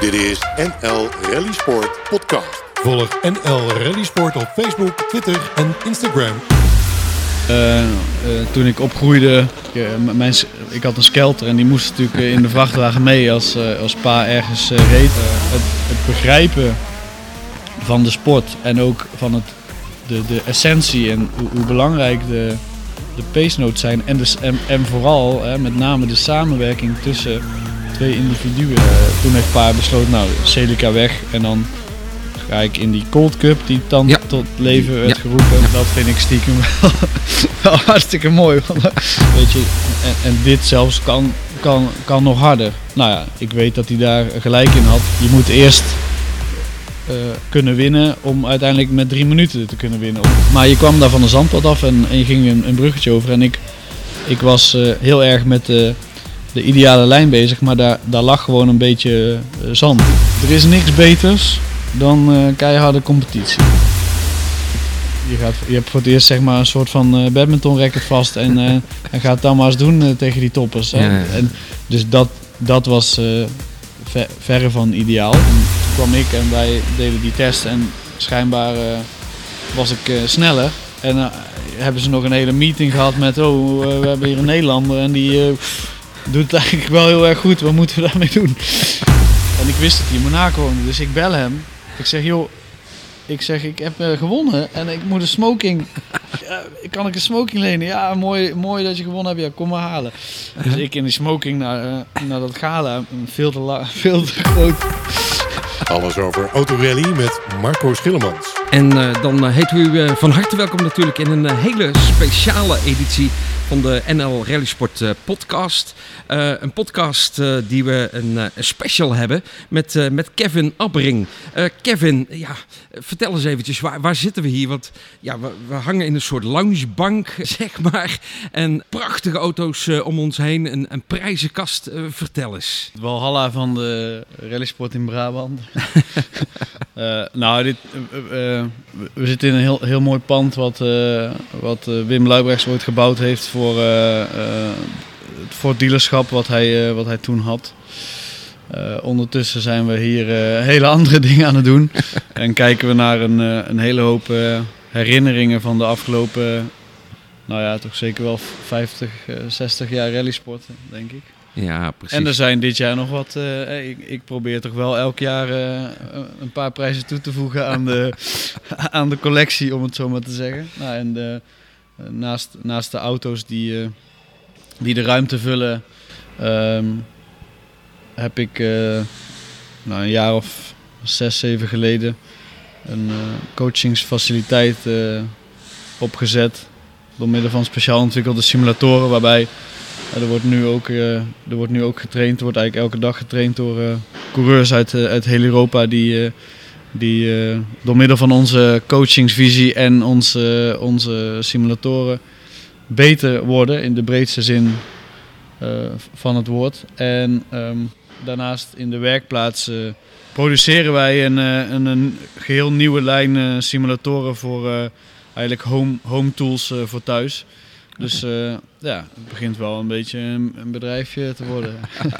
Dit is NL Rally Sport Podcast. Volg NL Rally Sport op Facebook, Twitter en Instagram. Uh, uh, toen ik opgroeide, ik, uh, mijn, ik had een skelter en die moest natuurlijk in de vrachtwagen mee als, als pa ergens reed. Het, het, begrijpen van de sport en ook van het, de, de essentie en hoe, hoe belangrijk de, de pace notes zijn. En, dus, en, en vooral met name de samenwerking tussen twee individuen. toen heeft pa besloten, nou Celica weg en dan ga ik in die Cold Cup die dan ja. tot leven werd ja. geroepen. Dat vind ik stiekem wel, wel hartstikke mooi. Weet je, en, en, dit zelfs kan, kan, kan nog harder. Nou ja, ik weet dat hij daar gelijk in had. Je moet eerst uh, kunnen winnen om uiteindelijk met drie minuten te kunnen winnen. Maar je kwam daar van de zandpad af en, en je ging een, een, bruggetje over. En ik, ik was uh, heel erg met de, de ideale lijn bezig, maar daar, daar lag gewoon een beetje uh, zand. Er is niks beters dan uh, keiharde competitie. Je, gaat, je hebt voor het eerst zeg maar een soort van uh, badminton racket vast en, uh, en gaat dan maar eens doen tegen die toppers. Ja, ja. En, dus dat, dat was ver, verre van ideaal. En toen kwam ik en wij deden die test en schijnbaar was ik sneller. En hebben ze nog een hele meeting gehad met, oh we hebben hier een Nederlander en die doet het eigenlijk wel heel erg goed, wat moeten we daarmee doen? En ik wist dat hij in Monaco woonde, dus ik bel hem. Ik zeg, joh, ik zeg, ik heb uh, gewonnen en ik moet een smoking. Ja, kan ik een smoking lenen? Ja, mooi, mooi dat je gewonnen hebt. Ja, kom maar halen. Dus ik in die smoking naar, uh, naar dat gala. Veel te, veel te groot. Alles over autorally met Marco Schillemans. En uh, dan heet u van harte welkom natuurlijk in een hele speciale editie van de NL Rally Sport uh, podcast. Een podcast die we een, special hebben met, met Kevin Abbering. Kevin, ja, vertel eens eventjes, waar, waar zitten we hier? Want ja, we, we, hangen in een soort loungebank, zeg maar. En prachtige auto's om ons heen, een, een prijzenkast. vertel eens. Walhalla van de rallysport in Brabant. nou, dit, we zitten in een heel, heel mooi pand wat, wat Wim Luibrechts ooit gebouwd heeft voor, uh, voor het dealerschap wat hij, wat hij toen had. ondertussen zijn we hier hele andere dingen aan het doen. en kijken we naar een, een hele hoop herinneringen van de afgelopen, nou ja, toch zeker wel 50, 60 jaar rallysport, denk ik. Ja, precies. En er zijn dit jaar nog wat. Uh, ik, ik, probeer toch wel elk jaar uh, een paar prijzen toe te voegen aan de, aan de collectie, om het zo maar te zeggen. Nou, en de, naast, naast de auto's die, uh, die de ruimte vullen, um, heb ik nou, een jaar of zes, zeven geleden een coachingsfaciliteit opgezet. Door middel van speciaal ontwikkelde simulatoren, waarbij er wordt nu ook, er wordt nu ook getraind, er wordt eigenlijk elke dag getraind door coureurs uit, uit heel Europa die die door middel van onze coachingsvisie en onze, onze simulatoren beter worden in de breedste zin van het woord. En um, daarnaast in de werkplaats produceren wij een, een, een, geheel nieuwe lijn simulatoren voor eigenlijk home, home tools voor thuis. Dus uh, ja, het begint wel een beetje een, een bedrijfje te worden.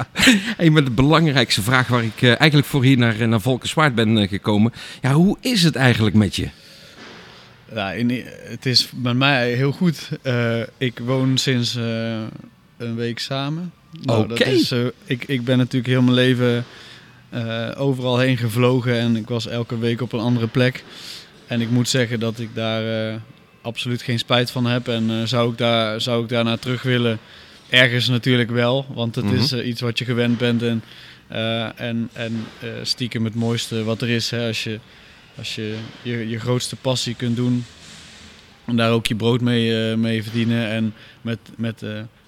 hey, maar de belangrijkste vraag waar ik uh, eigenlijk voor hier naar, naar Volkenswaard ben uh, gekomen. Ja, hoe is het eigenlijk met je? Ja, in, het is met mij heel goed. ik woon sinds een week samen. Nou, Oké. Okay. ik, ik ben natuurlijk heel mijn leven overal heen gevlogen en ik was elke week op een andere plek. En ik moet zeggen dat ik daar absoluut geen spijt van heb. En uh, zou, ik daar, zou ik daarna terug willen? Ergens natuurlijk wel, want het mm -hmm. is uh, iets wat je gewend bent. En, uh, en, en stiekem het mooiste wat er is. Hè, als je, als je, je je grootste passie kunt doen. En daar ook je brood mee, mee verdienen. En met, met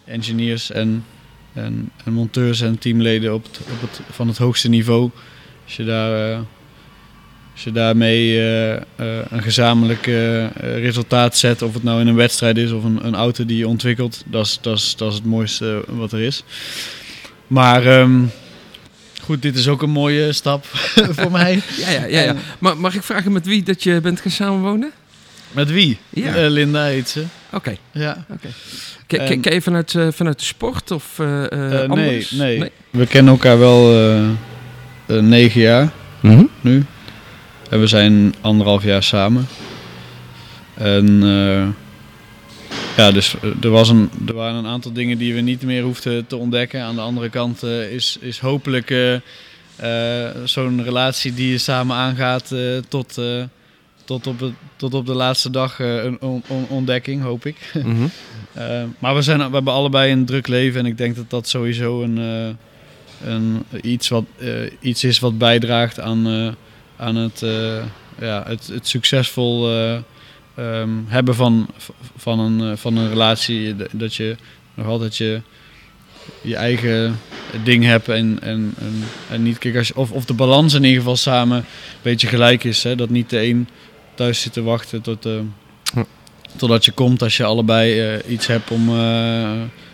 engineers en, en, en, monteurs en teamleden op het, op het, van het hoogste niveau. Als je daar als je daarmee uh, uh, een gezamenlijk uh, resultaat zet, of het nou in een wedstrijd is of een, een auto die je ontwikkelt, dat is, dat, is, dat is het mooiste wat er is. Maar um, goed, dit is ook een mooie stap voor mij. Ja, ja, ja, ja. Maar mag ik vragen met wie dat je bent gaan samenwonen? Met wie? Ja. Linda heet ze. Oké. Okay. Ja. Okay. Ken, ken je vanuit, vanuit de sport of nee, nee, nee, We kennen elkaar wel eh, negen jaar Mhm. nu. En we zijn anderhalf jaar samen. En eh, ja, dus eh, er, was een, er waren een aantal dingen die we niet meer hoefden te ontdekken. Aan de andere kant eh, is, is hopelijk zo'n relatie die je samen aangaat tot, tot, op het, tot op de laatste dag een on- on- ontdekking, hoop ik. Mhm. Maar we, zijn, we hebben allebei een druk leven en ik denk dat dat sowieso een, een, iets, wat, iets is wat bijdraagt aan, aan het, eh, ja, het, het succesvol eh, ehm, hebben van, van, een, eh, van een relatie. Dat je nog altijd je, je eigen ding hebt en, en, en, en niet, kijk, als je, of, of de balans in ieder geval samen een beetje gelijk is. Hè? Dat niet de een thuis zit te wachten tot, Hm. totdat je komt als je allebei iets hebt om,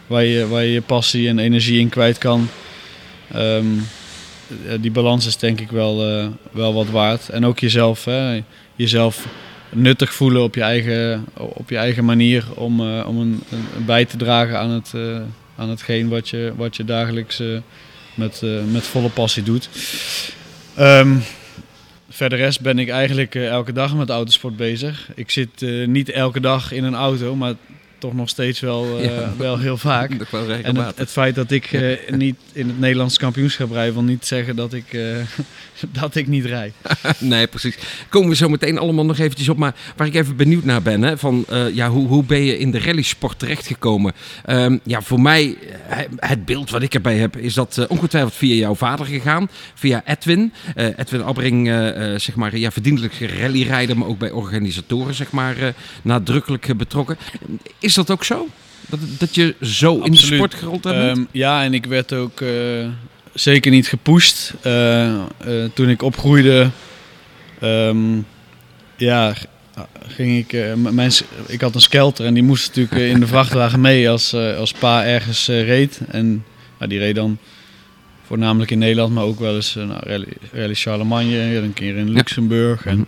waar, je, waar je je passie en energie in kwijt kan. Ehm, eh, die balans is denk ik wel, eh, wel wat waard. En ook jezelf, hè? jezelf nuttig voelen op je eigen, op je eigen manier om, eh, om een, bij te dragen aan, het, eh, aan hetgeen wat je, wat je dagelijks eh, met, eh, met volle passie doet. Ehm, verder rest ben ik eigenlijk eh, elke dag met autosport bezig. Ik zit eh, niet elke dag in een auto, maar toch nog steeds wel, eh, Ja. wel heel vaak. En het, feit dat ik eh, niet in het Nederlands kampioenschap rij, wil niet zeggen dat ik, eh, dat ik niet rijd. Nee, precies. Komen we zo meteen allemaal nog eventjes op. Maar waar ik even benieuwd naar ben, hè, van, ja, hoe, hoe ben je in de rallysport terechtgekomen? Ehm, ja, voor mij, het beeld wat ik erbij heb, is dat ongetwijfeld via jouw vader gegaan. Via Edwin. Edwin Abbring, zeg maar, ja, verdienlijk rallyrijder, maar ook bij organisatoren, zeg maar, nadrukkelijk betrokken. Is dat ook zo? Dat, dat je zo in de sport gerold? Ehm, ja, en ik werd ook eh, zeker niet gepusht. Eh, eh, toen ik opgroeide, ehm, ja, ging ik. mijn, ik had een skelter en die moest natuurlijk in de vrachtwagen mee als, als pa ergens reed. En nou, die reed dan voornamelijk in Nederland, maar ook wel eens eh, nou, rally, rally Charlemagne, een keer in Luxemburg. En Mhm.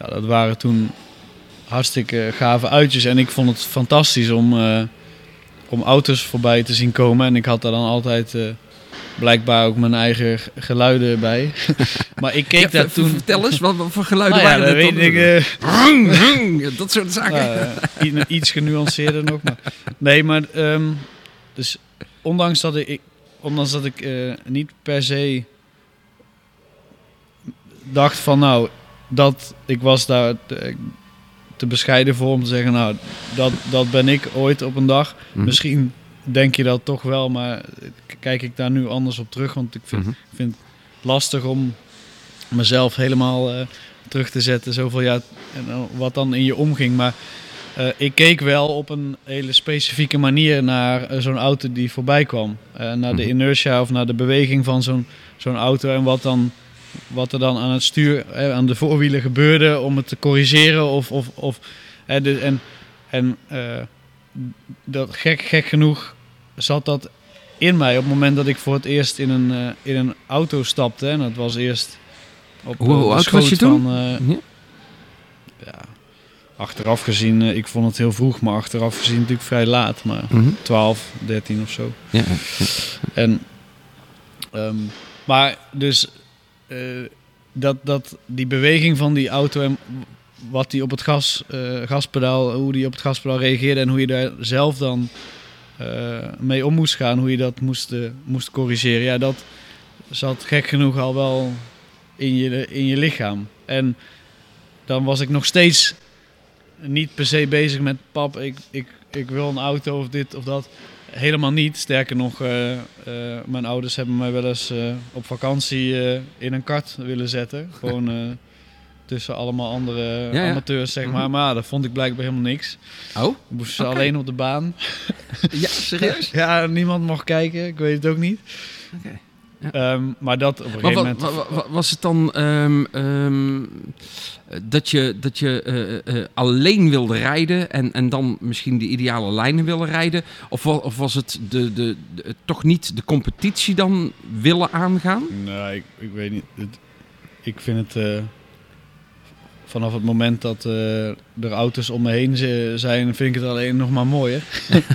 ja, dat waren toen hartstikke gave uitjes. En ik vond het fantastisch om, eh, om auto's voorbij te zien komen. En ik had daar dan altijd eh, blijkbaar ook mijn eigen geluiden bij. maar ik keek Ja, daar toen... Vertel eens, wat, voor geluiden Nou ja, waren dat weet ik... eh, dat soort zaken. nou, eh, i- iets genuanceerder nog. Maar. Nee, maar ehm, dus ondanks dat ik, ondanks dat ik niet per se dacht van nou, dat ik was daar te bescheiden voor om te zeggen nou, dat, dat ben ik ooit op een dag. Mhm. Misschien denk je dat toch wel, maar kijk ik daar nu anders op terug. Want ik vind, Mhm. vind het lastig om mezelf helemaal eh, terug te zetten. Zoveel jaar en wat dan in je omging. Maar eh, ik keek wel op een hele specifieke manier naar eh, zo'n auto die voorbij kwam. Naar de Mhm. inertia of naar de beweging van zo'n zo'n auto. En wat, dan, wat er dan aan het stuur, aan de voorwielen gebeurde om het te corrigeren. Of, of, of, eh, de- en en eh, dat, gek, gek genoeg zat dat in mij op het moment dat ik voor het eerst in een, eh, in een auto stapte. En dat was eerst op Hoe oud was je toen? Van, eh, Ja? ja, achteraf gezien, ik vond het heel vroeg, maar achteraf gezien natuurlijk vrij laat. Maar Mhm. 12, 13 of zo. Ja, ja. En, ehm, maar dus dat, dat die beweging van die auto en wat die op het gas, eh, gaspedaal, hoe die op het gaspedaal reageerde en hoe je daar zelf dan eh, mee om moest gaan, hoe je dat moest, eh, moest corrigeren, ja, dat zat gek genoeg al wel in je, in je lichaam. En dan was ik nog steeds niet per se bezig met pap, ik, ik, ik wil een auto of dit of dat. Helemaal niet. Sterker nog, eh, eh, mijn ouders hebben mij wel eens eh, op vakantie in een kart willen zetten. Gewoon tussen allemaal andere Ja, ja. amateurs, zeg maar. Mhm. Maar ja, dat vond ik blijkbaar helemaal niks. Oh? Moesten ze alleen op de baan. Ja, serieus? Ja, niemand mocht kijken. Ik weet het ook niet. Oké. Ja. Ehm, maar dat op een gegeven moment... wa- wa- wa- was het dan ehm, ehm, dat je, dat je eh, eh, alleen wilde rijden en, en dan misschien de ideale lijnen wilde rijden? Of, of was het de, de, de- toch niet de competitie dan willen aangaan? Nee, ik, ik weet niet. Het- ik vind het... eh, vanaf het moment dat eh, er auto's om me heen zi- zijn, vind ik het alleen nog maar mooier.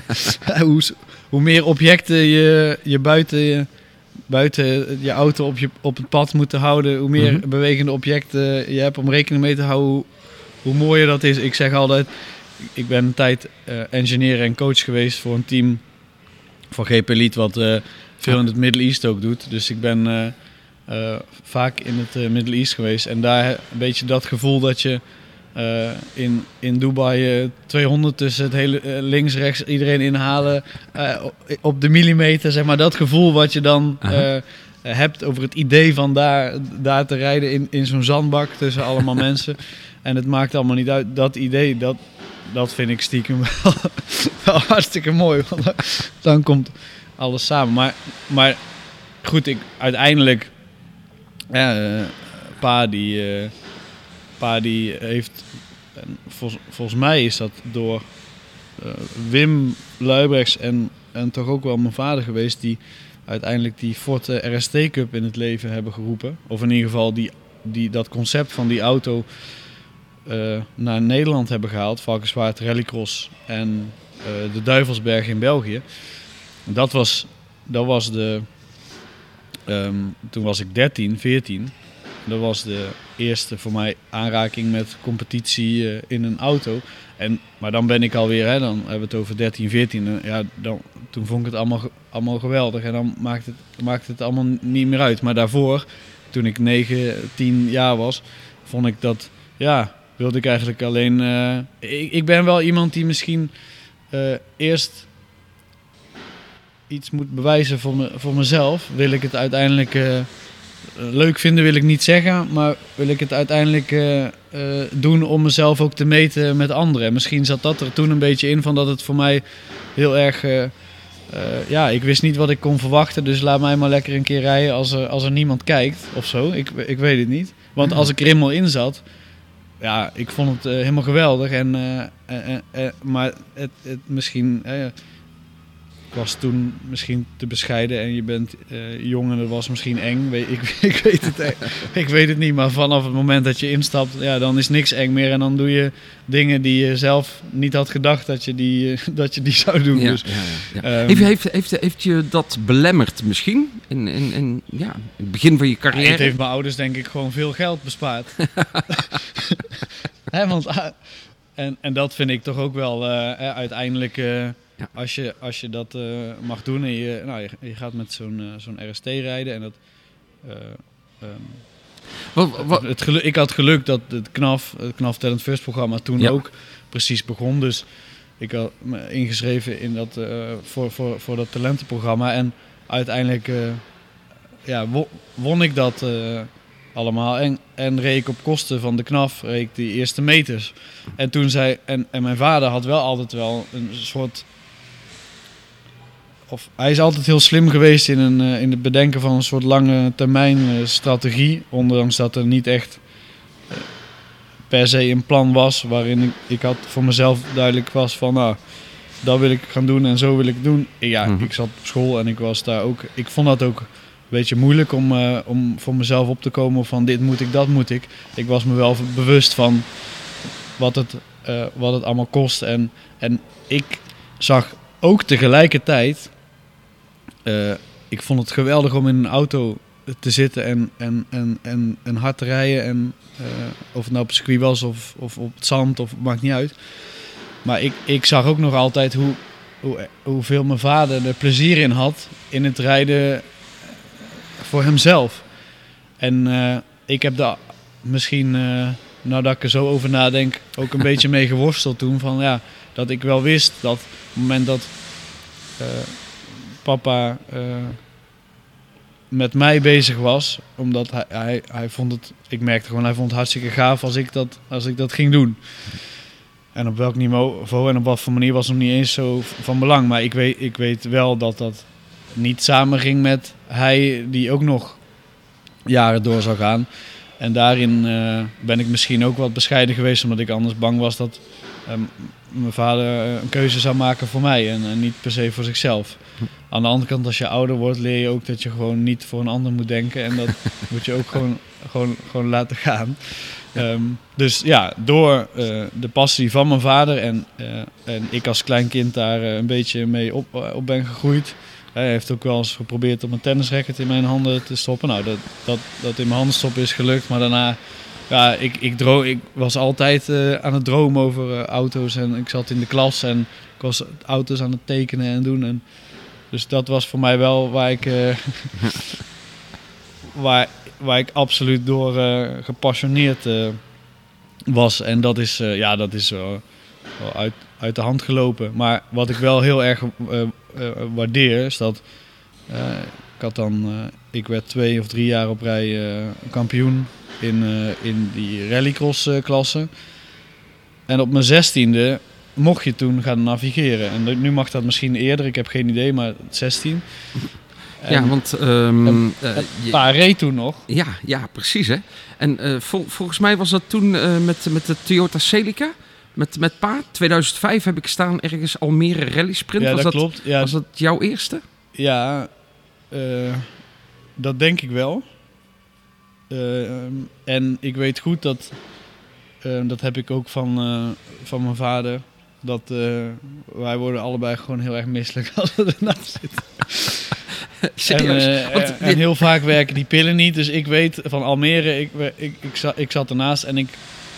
hoe, hoe meer objecten je, je buiten je, buiten je auto op, je, op het pad moeten houden. Hoe meer Mhm. bewegende objecten je hebt om rekening mee te houden, hoe, hoe mooier dat is. Ik zeg altijd, ik ben een tijd eh, engineer en coach geweest voor een team van GP Elite, wat eh, veel in het Middle East ook doet. Dus ik ben eh, vaak in het Middle East geweest. En daar een beetje dat gevoel dat je eh, in, in Dubai eh, 200 tussen het hele eh, links, rechts, iedereen inhalen eh, op- de millimeter, zeg maar. Dat gevoel wat je dan eh, hebt over het idee van daar, daar te rijden in, in zo'n zandbak tussen allemaal mensen. En het maakt allemaal niet uit. Dat idee, dat, dat vind ik stiekem wel, wel hartstikke mooi. Want dan, komt alles samen. Maar, maar goed, ik, uiteindelijk... Ja, eh, pa die... eh, pa die heeft... en Volgens, mij is dat door eh, Wim Luibrechts en, en toch ook wel mijn vader geweest... die uiteindelijk die Ford RST Cup in het leven hebben geroepen. Of in ieder geval die, die, dat concept van die auto eh, naar Nederland hebben gehaald. Valkenswaard Rallycross en eh, de Duivelsberg in België. Dat was, dat was de... ehm, toen was ik 13, 14. Dat was de eerste voor mij aanraking met competitie eh, in een auto. En, maar dan ben ik alweer, hè, dan hebben we het over 13, 14. en ja, dan, toen vond ik het allemaal, allemaal geweldig. En dan maakt het, maakt het allemaal niet meer uit. Maar daarvoor, toen ik 9, 10 jaar was, vond ik dat, ja, wilde ik eigenlijk alleen. eh, ik, ik ben wel iemand die misschien eh, eerst iets moet bewijzen voor, me, voor mezelf. Wil ik het uiteindelijk eh, leuk vinden, wil ik niet zeggen. Maar wil ik het uiteindelijk eh, eh, doen om mezelf ook te meten met anderen. En misschien zat dat er toen een beetje in van dat het voor mij heel erg. eh, eh, ja, ik wist niet wat ik kon verwachten. Dus laat mij maar lekker een keer rijden als er, als er niemand kijkt of zo. Ik, ik weet het niet. Want als ik er eenmaal in zat. Ja, ik vond het eh, helemaal geweldig. En, eh, eh, eh, eh, maar het, het misschien. Ik was toen misschien te bescheiden en je bent eh, jong en dat was misschien eng. Weet, ik, ik, weet het, ik weet het niet, maar vanaf het moment dat je instapt, ja, dan is niks eng meer. En dan doe je dingen die je zelf niet had gedacht dat je die, eh, dat je die zou doen. Ja, Dus, ja, ja, ja. ehm, heeft, heeft, heeft, heeft je dat belemmerd misschien? In, in, in ja, het begin van je carrière? het heeft mijn ouders denk ik gewoon veel geld bespaard. Want, ah, en, en dat vind ik toch ook wel eh, uiteindelijk, Ja. als, je, als je dat eh, mag doen en je, nou, je, je gaat met zo'n eh, zo'n RST rijden en dat... eh, ehm, Wat, wat, het geluk, ik had geluk dat het KNAF, het KNAF Talent First programma toen Ja. ook precies begon. Dus ik had me ingeschreven in dat, voor, voor, voor dat talentenprogramma. En uiteindelijk ja, wo- won ik dat allemaal. En, en reed ik op kosten van de KNAF, reed ik die eerste meters. En toen zei, en, en mijn vader had wel altijd wel een soort... Of, hij is altijd heel slim geweest in, een, eh, in het bedenken van een soort lange termijn eh, strategie. Ondanks dat er niet echt eh, per se een plan was waarin ik, ik had voor mezelf duidelijk was van nou, dat wil ik gaan doen en zo wil ik doen. Ja, Mhm. ik zat op school en ik was daar ook. Ik vond dat ook een beetje moeilijk om, om voor mezelf op te komen van dit moet ik, dat moet ik. Ik was me wel bewust van wat het, wat het allemaal kost. En, en ik zag ook tegelijkertijd, eh, ik vond het geweldig om in een auto te zitten en, en, en, en, en hard te rijden. En, eh, of het nou op het circuit was of, of op het zand, of maakt niet uit. Maar ik, ik zag ook nog altijd hoe, hoe, hoeveel mijn vader er plezier in had in het rijden voor hemzelf. En eh, ik heb daar misschien, eh, nou ik er zo over nadenk, ook een beetje mee geworsteld toen. Van, ja, dat ik wel wist dat op het moment dat papa eh, met mij bezig was, omdat hij, hij, hij vond het, ik merkte gewoon, hij vond het hartstikke gaaf als ik dat, als ik dat ging doen. En op welk niveau en op wat voor manier was nog niet eens zo van belang. Maar ik weet, ik weet wel dat dat niet samen ging met hij die ook nog jaren door zou gaan. En daarin eh, ben ik misschien ook wat bescheiden geweest, omdat ik anders bang was dat ehm, mijn vader eh, een keuze zou maken voor mij en, en niet per se voor zichzelf. Aan de andere kant, als je ouder wordt, leer je ook dat je gewoon niet voor een ander moet denken. En dat moet je ook gewoon, gewoon, gewoon laten gaan. Ehm, dus ja, door eh, de passie van mijn vader en, eh, en ik als klein kind daar eh, een beetje mee op, eh, op ben gegroeid, Hij heeft ook wel eens geprobeerd om een tennisracket in mijn handen te stoppen. Nou, dat, dat, dat in mijn handen stoppen is gelukt. Maar daarna, ja, ik, ik, droom, ik was altijd uh, aan het dromen over uh, auto's. En ik zat in de klas en ik was auto's aan het tekenen en doen. En, dus dat was voor mij wel waar ik, uh, waar, waar ik absoluut door gepassioneerd was. En dat is, ja, dat is uit, uit de hand gelopen. Maar wat ik wel heel erg waardeer, is dat uh, ik had dan, ik werd twee of drie jaar op rij kampioen in, in die rallycross klasse. En op mijn zestiende mocht je toen gaan navigeren. En nu mag dat misschien eerder, ik heb geen idee, maar 16. En, ja, want... Um, reed toen nog. Ja, ja precies hè. En vol, volgens mij was dat toen met, met de Toyota Celica. Met, met pa, 2005 heb ik staan ergens Almere Rally Sprint. Ja, was dat, dat klopt. Ja. Was dat jouw eerste? Ja, uh, dat denk ik wel. Uh, en ik weet goed dat, uh, dat heb ik ook van, van mijn vader, dat wij worden allebei gewoon heel erg misselijk als we ernaast zitten. Serieus? En, Want, en, heel vaak werken die pillen niet. Dus ik weet van Almere, ik, ik, ik, zat, ik zat ernaast en ik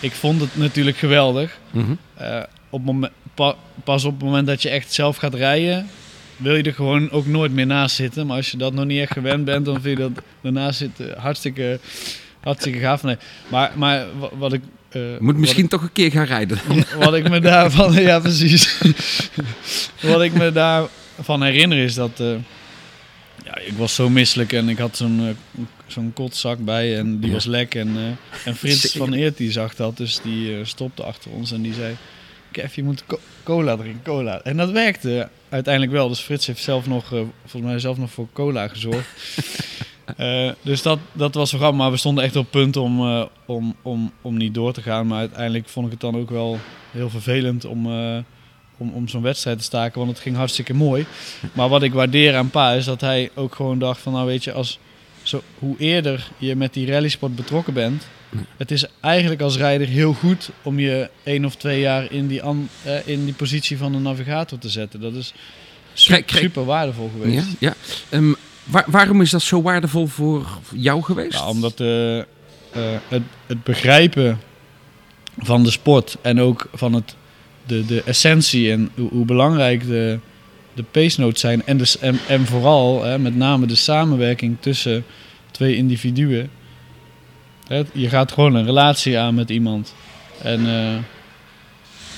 ik vond het natuurlijk geweldig. Mm -hmm. uh, op moment, pa, pas op het moment dat je echt zelf gaat rijden, wil je er gewoon ook nooit meer naast zitten. Maar als je dat nog niet echt gewend bent, dan vind je dat ernaast zitten hartstikke, hartstikke gaaf. Nee. Maar, maar wat ik. Uh, Moet misschien ik, toch een keer gaan rijden. Wat ik me daarvan, ja precies. wat ik me daarvan herinner is dat. Uh, ja, ik was zo misselijk en ik had zo'n uh, zo'n kotzak bij en die ja. was lek. En, uh, en Frits van Eert die zag dat, dus die uh, stopte achter ons en die zei... Kev, je moet co cola drinken, cola. En dat werkte uiteindelijk wel. Dus Frits heeft zelf nog, volgens mij zelf nog voor cola gezorgd. dus dat, dat was zo grappig. Maar we stonden echt op punt om, om, om, om niet door te gaan. Maar uiteindelijk vond ik het dan ook wel heel vervelend om om, om zo'n wedstrijd te staken, want het ging hartstikke mooi. Maar wat ik waardeer aan Pa is dat hij ook gewoon dacht van, nou weet je, als, zo, hoe eerder je met die rallysport betrokken bent, het is eigenlijk als rijder heel goed om je één of twee jaar in die, an, eh, in die positie van een navigator te zetten. Dat is super, waardevol geweest. Ja, ja. Um, waar, waarom is dat zo waardevol voor jou geweest? Ja, omdat uh, uh, het, het begrijpen van de sport en ook van het de, de essentie en hoe, hoe belangrijk de, de notes zijn. En, dus, en, en vooral hè, met name de samenwerking tussen twee individuen. Hè, je gaat gewoon een relatie aan met iemand. En uh,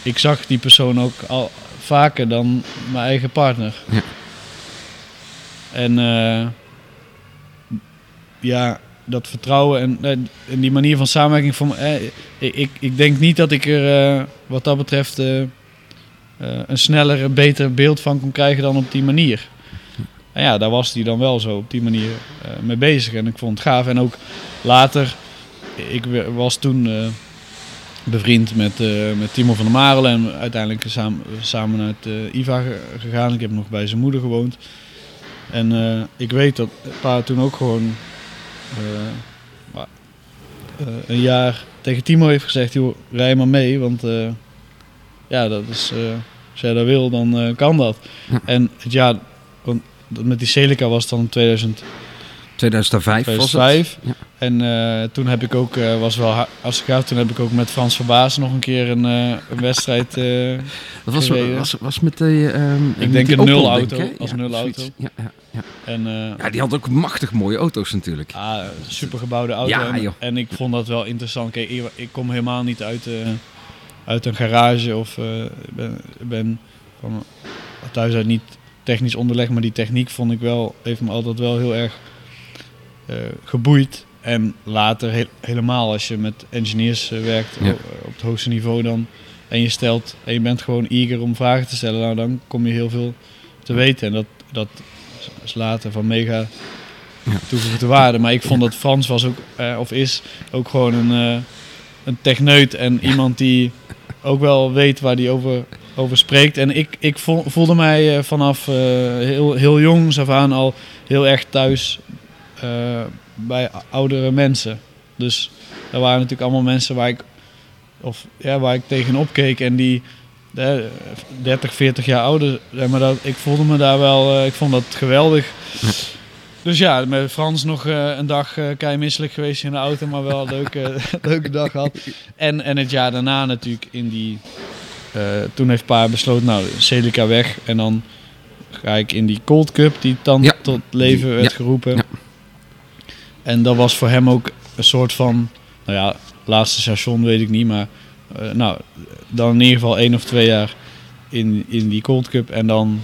ik zag die persoon ook al vaker dan mijn eigen partner. Ja. En uh, ja, dat vertrouwen en, en, die manier van samenwerking. Van, eh, ik, ik denk niet dat ik er uh, wat dat betreft een sneller, beter beeld van kon krijgen dan op die manier. En ja, daar was hij dan wel zo op die manier mee bezig. En ik vond het gaaf. En ook later, ik was toen bevriend met, met Timo van der Marelen en uiteindelijk samen, samen uit IVA gegaan. Ik heb nog bij zijn moeder gewoond. En ik weet dat pa toen ook gewoon uh, uh, een jaar tegen Timo heeft gezegd, joh, rij maar mee, want uh, ja, dat is, als jij dat wil, dan kan dat. Ja. En het jaar, want met die Celica was het dan 2000, 2005, 2005. Ja. En uh, toen heb ik ook, uh, was wel als ik ga, toen heb ik ook met Frans Verbaas nog een keer een, uh, een wedstrijd Dat was, was, was met de... Um, ik denk een nul auto, denk, als ja, nul auto. Ja, ja, ja. En, ja, die had ook machtig mooie auto's natuurlijk. Ah, super gebouwde auto. Ja, en, joh. en ik vond dat wel interessant. Kijk, ik, ik kom helemaal niet uit, uit een garage of ben, ben van thuis uit niet technisch onderlegd, maar die techniek vond ik wel, heeft me altijd wel heel erg uh, geboeid. En later he helemaal als je met engineers uh, werkt Ja. op, op het hoogste niveau dan. En je stelt en je bent gewoon eager om vragen te stellen. Nou, dan kom je heel veel te weten. En dat, dat is later van mega Ja. toegevoegde waarde. Maar ik vond dat Frans was ook, eh, of is, ook gewoon een, eh, een techneut. En iemand die ook wel weet waar hij over, over spreekt. En ik, ik vo- voelde mij eh, vanaf eh, heel, heel jongs af aan al heel erg thuis eh, bij oudere mensen. Dus er waren natuurlijk allemaal mensen waar ik, of, ja, waar ik tegenop keek en die eh, 30, 40 jaar ouder. Maar dat, ik voelde me daar wel, ik vond dat geweldig. Dus ja, met Frans nog eh, een dag eh kei misselijk geweest in de auto, maar wel een leuke, leuke dag gehad. En, en het jaar daarna natuurlijk in die, eh, toen heeft Pa besloten, nou, Celica weg. En dan ga ik in die Cold Cup, die dan Ja. tot leven werd Ja. geroepen. Ja. En dat was voor hem ook een soort van, nou ja, laatste station weet ik niet, maar nou, dan in ieder geval één of twee jaar in, in die Cold Cup en dan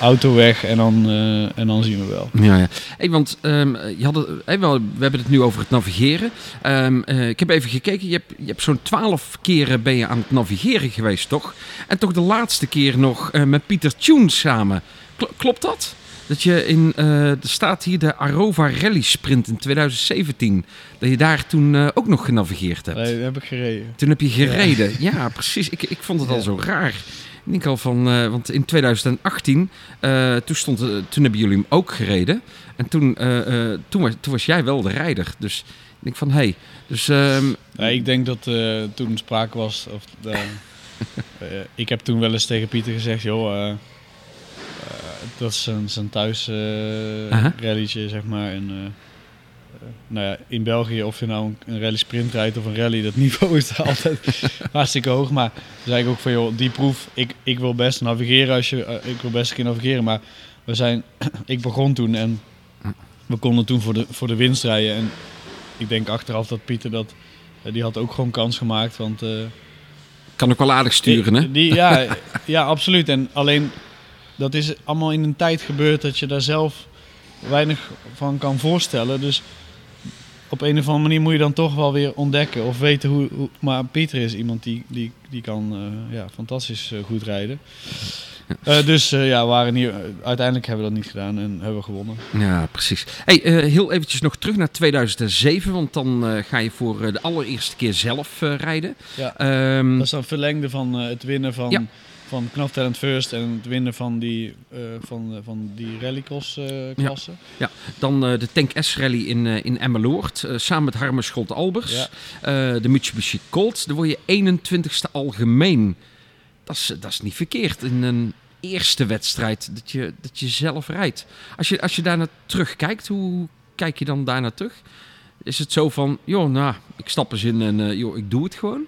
auto weg en dan, eh, en dan zien we wel. Ja, ja. Hey, want ehm, je had het, hey, wel, we hebben het nu over het navigeren. Ehm, eh, ik heb even gekeken. Je hebt, je hebt zo'n twaalf keren ben je aan het navigeren geweest, toch? En toch de laatste keer nog eh, met Pieter Tune samen. Kl- klopt dat? Dat je in, eh, er staat hier de Arova Rally Sprint in 2017. Dat je daar toen eh, ook nog genavigeerd hebt. Nee, dat heb ik gereden. Toen heb je gereden. Ja, precies. Ik, ik vond het al zo raar. Al van, eh, want in 2018, eh, toen, stond, eh, toen hebben jullie hem ook gereden. En toen, toen, was, toen was jij wel de rijder. Dus ik denk van, hé. Hey, dus ehm, Nee, ik denk dat toen sprake was. Of, ik heb toen wel eens tegen Pieter gezegd: joh, dat is zijn, zijn thuis rallytje, zeg maar. En, nou ja, in België, of je nou een, een rally sprint rijdt of een rally, dat niveau is daar altijd hartstikke hoog. Maar toen zei ik ook van: joh, die proef, ik, ik wil best navigeren als je, eh, ik wil best een keer navigeren. Maar we zijn, ik begon toen en we konden toen voor de, voor de winst rijden. En ik denk achteraf dat Pieter dat. eh, die had ook gewoon kans gemaakt. Want, eh, kan ook wel aardig sturen, hè? die- ja, ja, absoluut. En alleen dat is allemaal in een tijd gebeurd dat je daar zelf weinig van kan voorstellen. Dus op een of andere manier moet je dan toch wel weer ontdekken of weten hoe. hoe maar Pieter is iemand die, die, die kan eh, ja, fantastisch eh, goed rijden. Eh, dus ja, we waren hier, uiteindelijk hebben we dat niet gedaan en hebben we gewonnen. Ja, precies. Hey, heel eventjes nog terug naar 2007. Want dan ga je voor de allereerste keer zelf rijden. Ja. Ehm, Dat is dan verlengde van het winnen van, Ja. Van Knaf Talent First en het winnen van die, eh, van, eh, van die rallycross eh, klasse. Dan eh, de Tank S-rally in, in Emmeloord. samen met Harmer Scholt-Albers. Ja. Eh, de Mitsubishi Colt. Dan word je 21ste algemeen. Dat is, dat is niet verkeerd in een eerste wedstrijd dat je, dat je zelf rijdt. Als je, als je daarna terugkijkt, hoe kijk je dan daarna terug? Is het zo van, joh, nou, ik stap eens in en joh, ik doe het gewoon?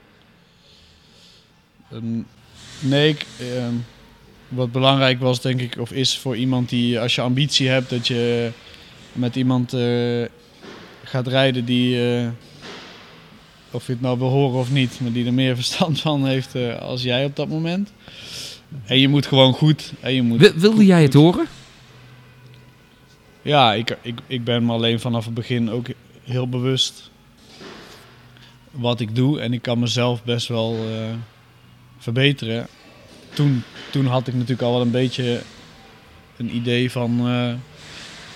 Nee, ik, ehm, wat belangrijk was denk ik, of is voor iemand die, als je ambitie hebt, dat je met iemand eh, gaat rijden die, eh, of je het nou wil horen of niet, maar die er meer verstand van heeft eh, als jij op dat moment. En je moet gewoon goed. En je moet Wil- wilde jij het horen? Ja, ik, ik, ik ben me alleen vanaf het begin ook heel bewust wat ik doe. En ik kan mezelf best wel verbeteren. Toen, toen had ik natuurlijk al wel een beetje een idee van... eh,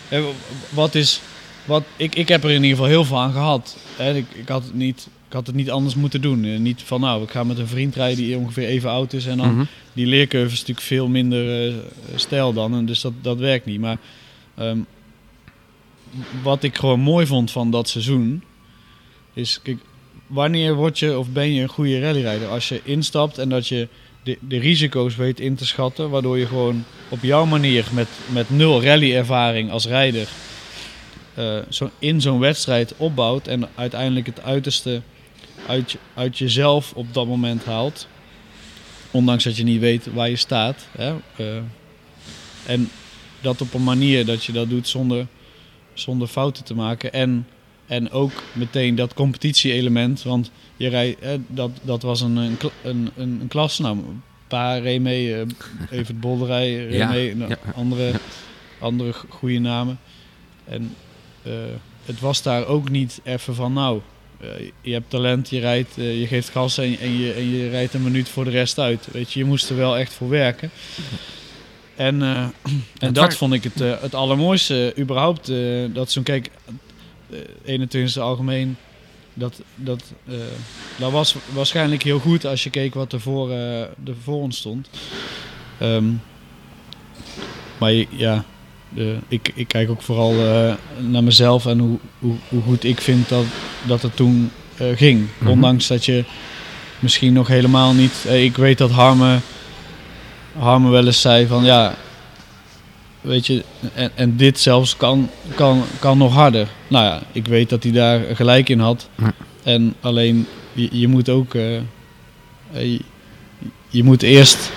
hè, wat is... Wat, ik, ik heb er in ieder geval heel veel aan gehad. Hè. Ik, ik, had het niet, ik had het niet anders moeten doen. Eh, Niet van nou, ik ga met een vriend rijden die ongeveer even oud is. En dan Mhm. die leercurve is natuurlijk veel minder eh, stijl dan. En dus dat, dat werkt niet. Maar ehm, wat ik gewoon mooi vond van dat seizoen. Is, kijk, wanneer word je of ben je een goede rallyrijder? Als je instapt en dat je de, de risico's weet in te schatten. Waardoor je gewoon op jouw manier met, met nul rallyervaring als rijder. eh, zo in zo'n wedstrijd opbouwt. En uiteindelijk het uiterste uit, uit jezelf op dat moment haalt. Ondanks dat je niet weet waar je staat. Hè? eh, en dat op een manier dat je dat doet zonder, zonder fouten te maken. En, en ook meteen dat competitie-element. Want je rij, hè, dat, dat was een, een, een, een, klas. Nou, een paar reed mee. eh, even Bolderij reed Ja, mee. nou, ja, andere, ja. andere goede namen. En eh, het was daar ook niet even van nou... eh, je hebt talent, je rijdt, eh, je geeft gas en, en, je, en je rijdt een minuut voor de rest uit. Weet je, je moest er wel echt voor werken. En, eh, en dat vond ik het, eh, het allermooiste eh, überhaupt. eh, dat zo'n kijk, eh 21e algemeen, dat, dat, eh, dat was waarschijnlijk heel goed als je keek wat er voor, eh, er voor ons stond. Ehm, maar ja, de, ik, ik kijk ook vooral eh, naar mezelf en hoe, hoe, hoe goed ik vind dat, dat het toen eh, ging. Mhm. Ondanks dat je misschien nog helemaal niet. Eh, ik weet dat Harme, Harme wel eens zei van ja, weet je, en, en dit zelfs kan, kan, kan nog harder. Nou ja, ik weet dat hij daar gelijk in had. En alleen, je, je moet ook, eh, eh, je, je moet eerst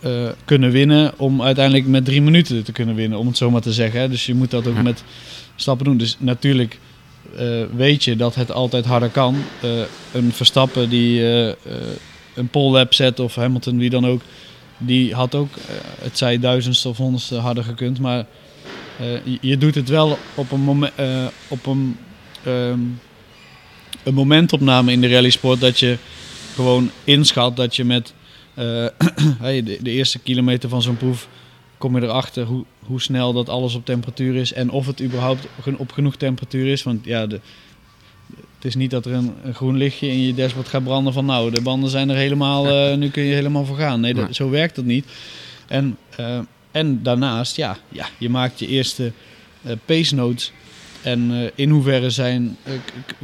eh, kunnen winnen om uiteindelijk met drie minuten te kunnen winnen, om het zo maar te zeggen. Hè. Dus je moet dat ook met stappen doen. Dus natuurlijk weet je dat het altijd harder kan. Een Verstappen die een pole lap zet of Hamilton, wie dan ook, die had ook, eh, het zij duizendste of honderdste harder gekund. Maar eh, je, je doet het wel op een, momen, eh, op een, ehm, een momentopname in de rallysport dat je gewoon inschat dat je met de, eerste kilometer van zo'n proef kom je erachter hoe, hoe snel dat alles op temperatuur is en of het überhaupt op genoeg temperatuur is. Want ja, de, het is niet dat er een, een groen lichtje in je dashboard gaat branden van nou, de banden zijn er helemaal, eh, nu kun je helemaal voor gaan. Nee, dat, zo werkt het niet. En, eh, en daarnaast, ja, ja, je maakt je eerste eh, pace notes. En in hoeverre zijn,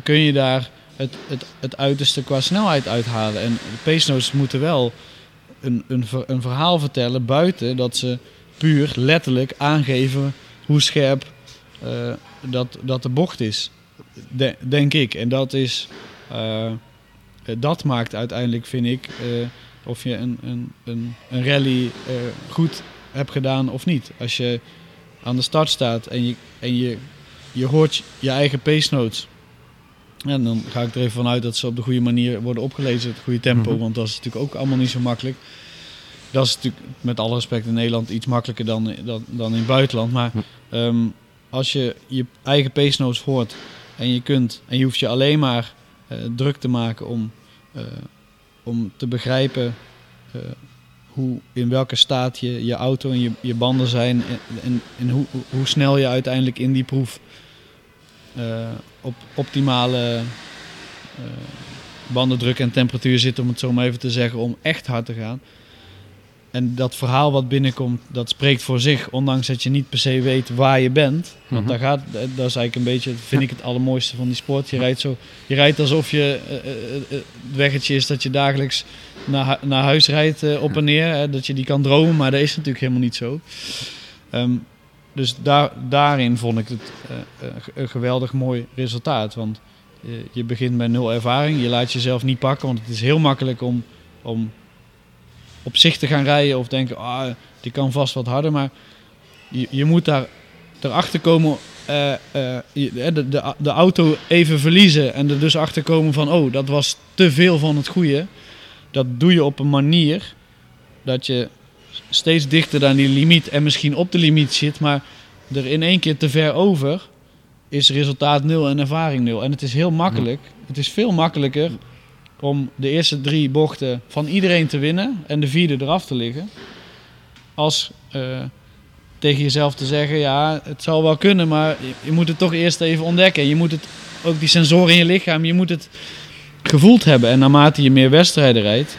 kun je daar het, het, het uiterste qua snelheid uithalen. En de pace notes moeten wel een, een, ver- een verhaal vertellen buiten dat ze puur letterlijk aangeven hoe scherp dat, dat de bocht is. De- denk ik. En dat is. eh, dat maakt uiteindelijk, vind ik, eh, of je een, een, een, een rally eh, goed hebt gedaan of niet. Als je aan de start staat en je, en je, je hoort je eigen pace notes. En dan ga ik er even vanuit dat ze op de goede manier worden opgelezen, het goede tempo, Mhm. want dat is natuurlijk ook allemaal niet zo makkelijk. Dat is natuurlijk met alle respect in Nederland iets makkelijker dan, dan, dan in het buitenland. Maar Hm. ehm, als je je eigen pace notes hoort en je kunt, en je hoeft je alleen maar eh, druk te maken om, eh, om te begrijpen eh, hoe, in welke staat je, je auto en je, je banden zijn en, en, en hoe, hoe- snel je uiteindelijk in die proef op optimale bandendruk en temperatuur zit, om het zo maar even te zeggen, om echt hard te gaan. En dat verhaal wat binnenkomt, dat spreekt voor zich, ondanks dat je niet per se weet waar je bent. Want Mhm. daar gaat, dat is eigenlijk een beetje, vind ik het allermooiste van die sport. Je rijdt, zo, je rijdt alsof je eh, eh, eh, het weggetje is dat je dagelijks naar, naar huis rijdt eh, op en neer. Hè, dat je die kan dromen, maar dat is natuurlijk helemaal niet zo. Ehm, dus daar, daarin vond ik het eh, eh, een geweldig mooi resultaat. Want eh, je begint met nul ervaring. Je laat jezelf niet pakken, want het is heel makkelijk om, om op zich te gaan rijden of denken, ah, die kan vast wat harder. Maar je, je moet daar erachter komen, eh, eh, de, de, de auto even verliezen en er dus achter komen van, oh, dat was te veel van het goede. Dat doe je op een manier dat je steeds dichter dan die limiet en misschien op de limiet zit, maar er in één keer te ver over is resultaat nul en ervaring nul. En het is heel makkelijk. Het is veel makkelijker om de eerste drie bochten van iedereen te winnen en de vierde eraf te liggen. Als eh, tegen jezelf te zeggen, ja, het zal wel kunnen, maar je, moet het toch eerst even ontdekken. Je moet het, ook die sensoren in je lichaam, je moet het gevoeld hebben. En naarmate je meer wedstrijden rijdt,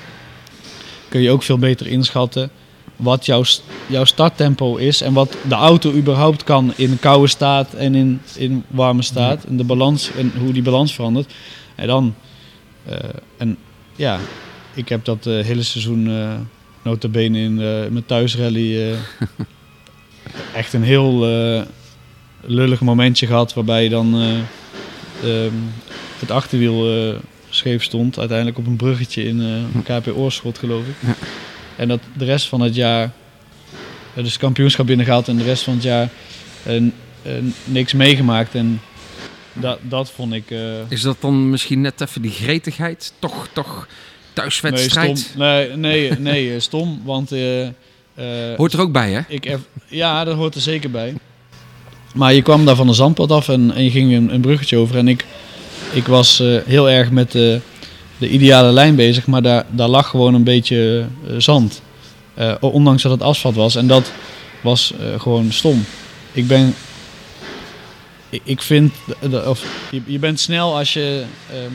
kun je ook veel beter inschatten wat jouw, jouw starttempo is en wat de auto überhaupt kan in koude staat en in, in warme staat. En de balans en hoe die balans verandert. En dan, en ja, ik heb dat eh, hele seizoen eh nota bene in eh, mijn thuisrally eh, echt een heel eh, lullig momentje gehad waarbij dan eh, ehm, het achterwiel eh, scheef stond. Uiteindelijk op een bruggetje in eh KP Oorschot geloof ik. Ja. En dat de rest van het jaar, eh, dus kampioenschap binnengehaald en de rest van het jaar eh, eh, niks meegemaakt. En dat, dat vond ik... eh, Is dat dan misschien net even die gretigheid? Toch, toch thuiswedstrijd? Nee, stom. Nee, nee, nee, eh, stom. Want eh, Hoort er ook bij, hè? ik ja, dat hoort er zeker bij. Maar je kwam daar van een zandpad af en, en je ging een, een bruggetje over. En ik, ik was heel erg met de, de ideale lijn bezig, maar daar, daar lag gewoon een beetje zand. Ondanks dat het asfalt was. En dat was gewoon stom. Ik ben. Ik, vind. Of, je, je bent snel als je ehm,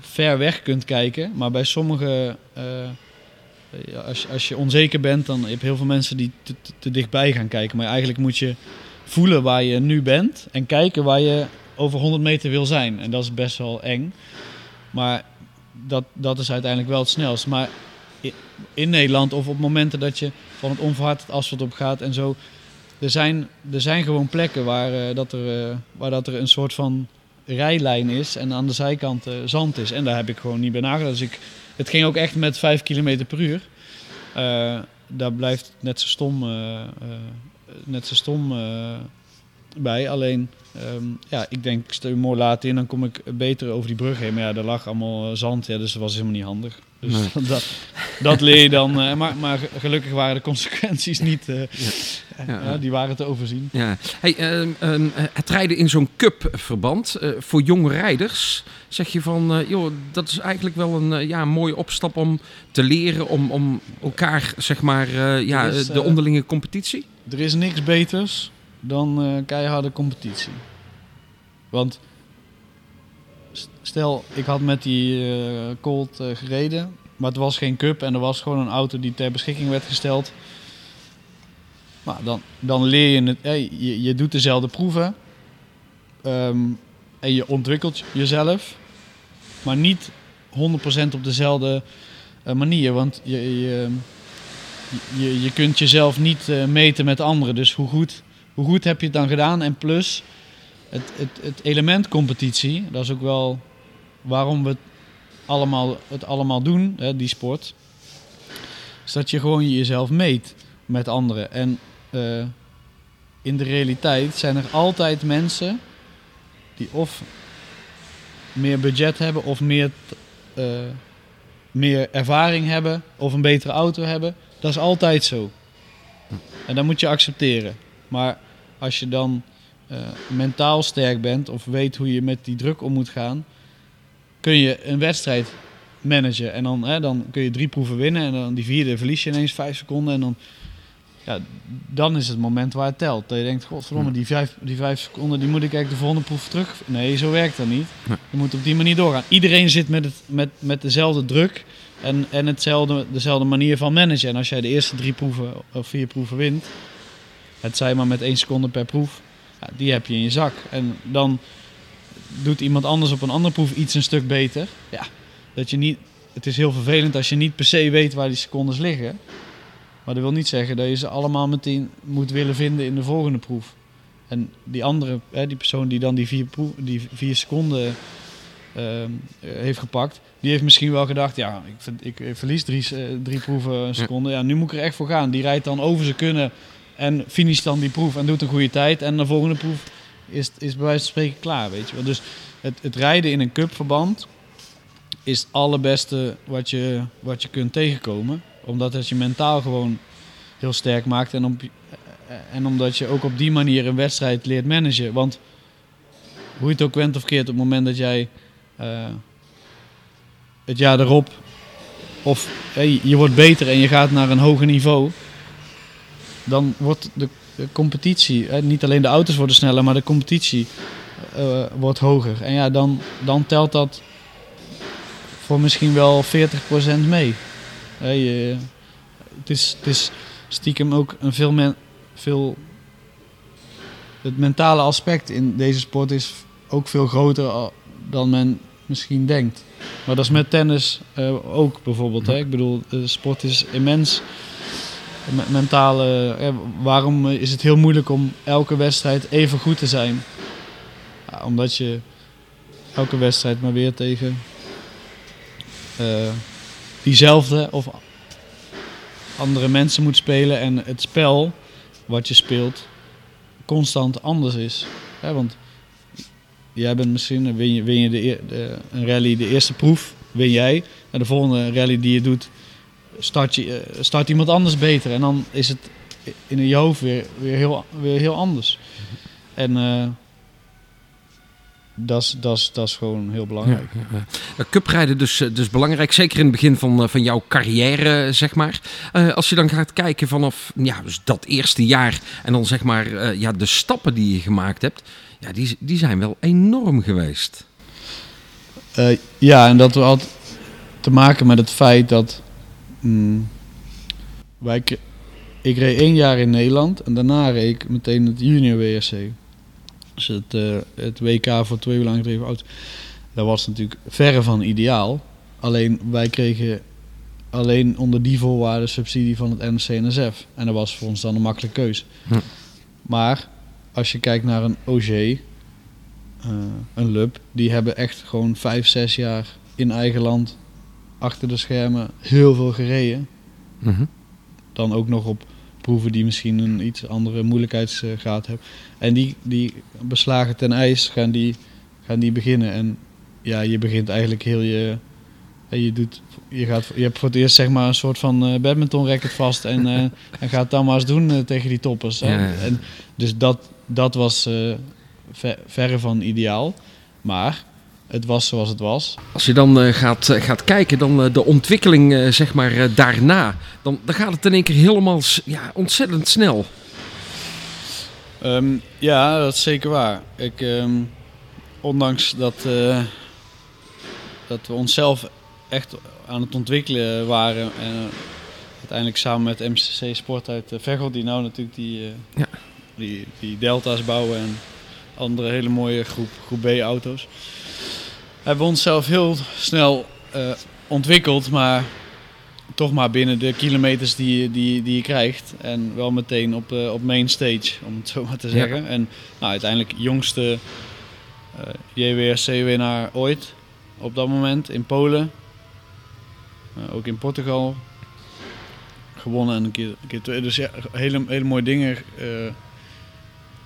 ver weg kunt kijken. Maar bij sommige. eh, als, als je onzeker bent, dan heb je heel veel mensen die te, te, dichtbij gaan kijken. Maar eigenlijk moet je voelen waar je nu bent en kijken waar je over 100 meter wil zijn. En dat is best wel eng. Maar dat, dat is uiteindelijk wel het snelst. Maar in Nederland of op momenten dat je van het onverhard het asfalt op gaat en zo. Er zijn, er zijn gewoon plekken waar, eh, dat er, eh, waar dat er een soort van rijlijn is en aan de zijkant eh, zand is. En daar heb ik gewoon niet bij nagedacht. Dus ik, het ging ook echt met 5 km per uur. Daar blijft net zo stom, net zo stom bij. Alleen, ehm, ja, ik denk, ik stel mooi laat in, dan kom ik beter over die brug heen. Maar ja, daar lag allemaal eh, zand, ja, dus dat was helemaal niet handig. Dus Nee. dat, dat leer je dan. eh, maar, maar gelukkig waren de consequenties niet, eh, Ja. ja, die waren te overzien. Ja. Hey, ehm, ehm, eh, het rijden in zo'n cup-verband eh, voor jonge rijders, zeg je van, eh, joh, dat is eigenlijk wel een eh, ja, mooie opstap om te leren, om, om elkaar, zeg maar, eh, ja, is, de eh, onderlinge competitie? Er is niks beters dan eh, keiharde competitie. Want stel, ik had met die eh, Colt eh, gereden, maar het was geen cup en er was gewoon een auto die ter beschikking werd gesteld. Maar dan, dan leer je het, je, je doet dezelfde proeven ehm, en je ontwikkelt jezelf, maar niet 100% op dezelfde manier. Want je, je, je, je kunt jezelf niet meten met anderen. Dus hoe goed, hoe goed heb je het dan gedaan? En plus, het, het, het element competitie, dat is ook wel waarom we het allemaal, het allemaal doen, hè, die sport. Is dat je gewoon jezelf meet met anderen. En eh, in de realiteit zijn er altijd mensen die of meer budget hebben of meer, eh, meer ervaring hebben of een betere auto hebben. Dat is altijd zo. En dat moet je accepteren. Maar als je dan eh, mentaal sterk bent of weet hoe je met die druk om moet gaan, kun je een wedstrijd managen. En dan, hè, dan kun je drie proeven winnen en dan die vierde verlies je ineens vijf seconden. En dan, ja, dan is het moment waar het telt. Dat je denkt, godverdomme, die vijf, die vijf seconden die moet ik eigenlijk de volgende proef terug. Nee, zo werkt dat niet. Je moet op die manier doorgaan. Iedereen zit met, het, met, met dezelfde druk en, en hetzelfde, dezelfde manier van managen. En als jij de eerste drie proeven of vier proeven wint, het zij maar met één seconde per proef, ja, die heb je in je zak. En dan doet iemand anders op een andere proef iets een stuk beter. Ja, dat je niet, het is heel vervelend als je niet per se weet waar die secondes liggen. Maar dat wil niet zeggen dat je ze allemaal meteen moet willen vinden in de volgende proef. En die andere, hè, die persoon die dan die vier, proef, die vier seconden ehm, eh, heeft gepakt, die heeft misschien wel gedacht, ja, ik, ik, ik verlies drie, eh, drie proeven een seconde. Ja, nu moet ik er echt voor gaan. Die rijdt dan over zijn kunnen en finisht dan die proef en doet een goede tijd. En de volgende proef is, is bij wijze van spreken klaar, weet je wel. Dus het, het rijden in een cupverband is het allerbeste wat je, wat je kunt tegenkomen. Omdat het je mentaal gewoon heel sterk maakt. En, op, en omdat je ook op die manier een wedstrijd leert managen. Want hoe je het ook went of keert, op het moment dat jij eh, het jaar erop... Of hey, je wordt beter en je gaat naar een hoger niveau... Dan wordt de, competitie... Hè, niet alleen de auto's worden sneller, maar de competitie eh, wordt hoger. En ja, dan, dan telt dat voor misschien wel 40% mee. Het, is, het is stiekem ook een veel, men, veel... Het mentale aspect in deze sport is ook veel groter dan men misschien denkt. Maar dat is met tennis eh, ook bijvoorbeeld. Hè? Ik bedoel, de sport is immens me- mentale. eh, waarom is het heel moeilijk om elke wedstrijd even goed te zijn? Omdat je elke wedstrijd maar weer tegen eh, diezelfde of andere mensen moet spelen en het spel wat je speelt constant anders is. Want jij bent misschien, win je, win je de, de, een rally de eerste proef, win jij. En de volgende rally die je doet, start, je, eh, start iemand anders beter. En dan is het in je hoofd weer, weer, heel, weer heel anders. En eh, dat is- dat is- dat is gewoon heel belangrijk. Uh, Cuprijden dus, eh, dus belangrijk, zeker in het begin van, eh, van jouw carrière, eh, zeg maar. Eh, als je dan gaat kijken vanaf ja, dus dat eerste jaar en dan zeg maar eh, ja, de stappen die je gemaakt hebt, ja, die, die zijn wel enorm geweest. Eh, ja, en dat had te maken met het feit dat mm, wij, ik reed één jaar in Nederland en daarna reed ik meteen het junior WRC. Dus het, eh, het WK voor twee uur lang gedreven auto's. Dat was natuurlijk verre van ideaal. Alleen wij kregen alleen onder die voorwaarden subsidie van het NOC-NSF. En dat was voor ons dan een makkelijke keus. Hm. Maar als je kijkt naar een OG, eh, een LUB, die hebben echt gewoon vijf, zes jaar in eigen land achter de schermen heel veel gereden. Mhm. Dan ook nog op proeven die misschien een iets andere moeilijkheidsgraad hebben. En die, die beslagen ten ijs gaan die, gaan die beginnen. En ja, je begint eigenlijk heel je... en Je, doet, je, gaat, je hebt voor het eerst zeg maar een soort van eh badminton racket vast en, eh, en gaat dan maar eens doen eh, tegen die toppers. Ja, ja. En, dus dat, dat was ver- verre van ideaal. Maar het was zoals het was. Als je dan eh, gaat, eh, gaat kijken, dan eh, de ontwikkeling eh, zeg maar daarna, dan, dan gaat het in één keer helemaal ja, ontzettend snel. Ehm, ja, dat is zeker waar. Ik, ehm, ondanks dat, eh, dat we onszelf echt aan het ontwikkelen waren. En uiteindelijk samen met MCC Sport uit uh, Veghel, die nou natuurlijk die, eh, Ja. die, die Delta's bouwen en andere hele mooie groep, groep B-auto's. Hebben we onszelf heel snel eh, ontwikkeld, maar toch maar binnen de kilometers die, je- die, die je krijgt. En wel meteen op, de op main stage, om het zo maar te Ja. zeggen. En nou, uiteindelijk jongste eh JWRC-winnaar ooit op dat moment in Polen. Ook in Portugal. Gewonnen en een keer, een keer twee. Dus ja, hele, hele mooie dingen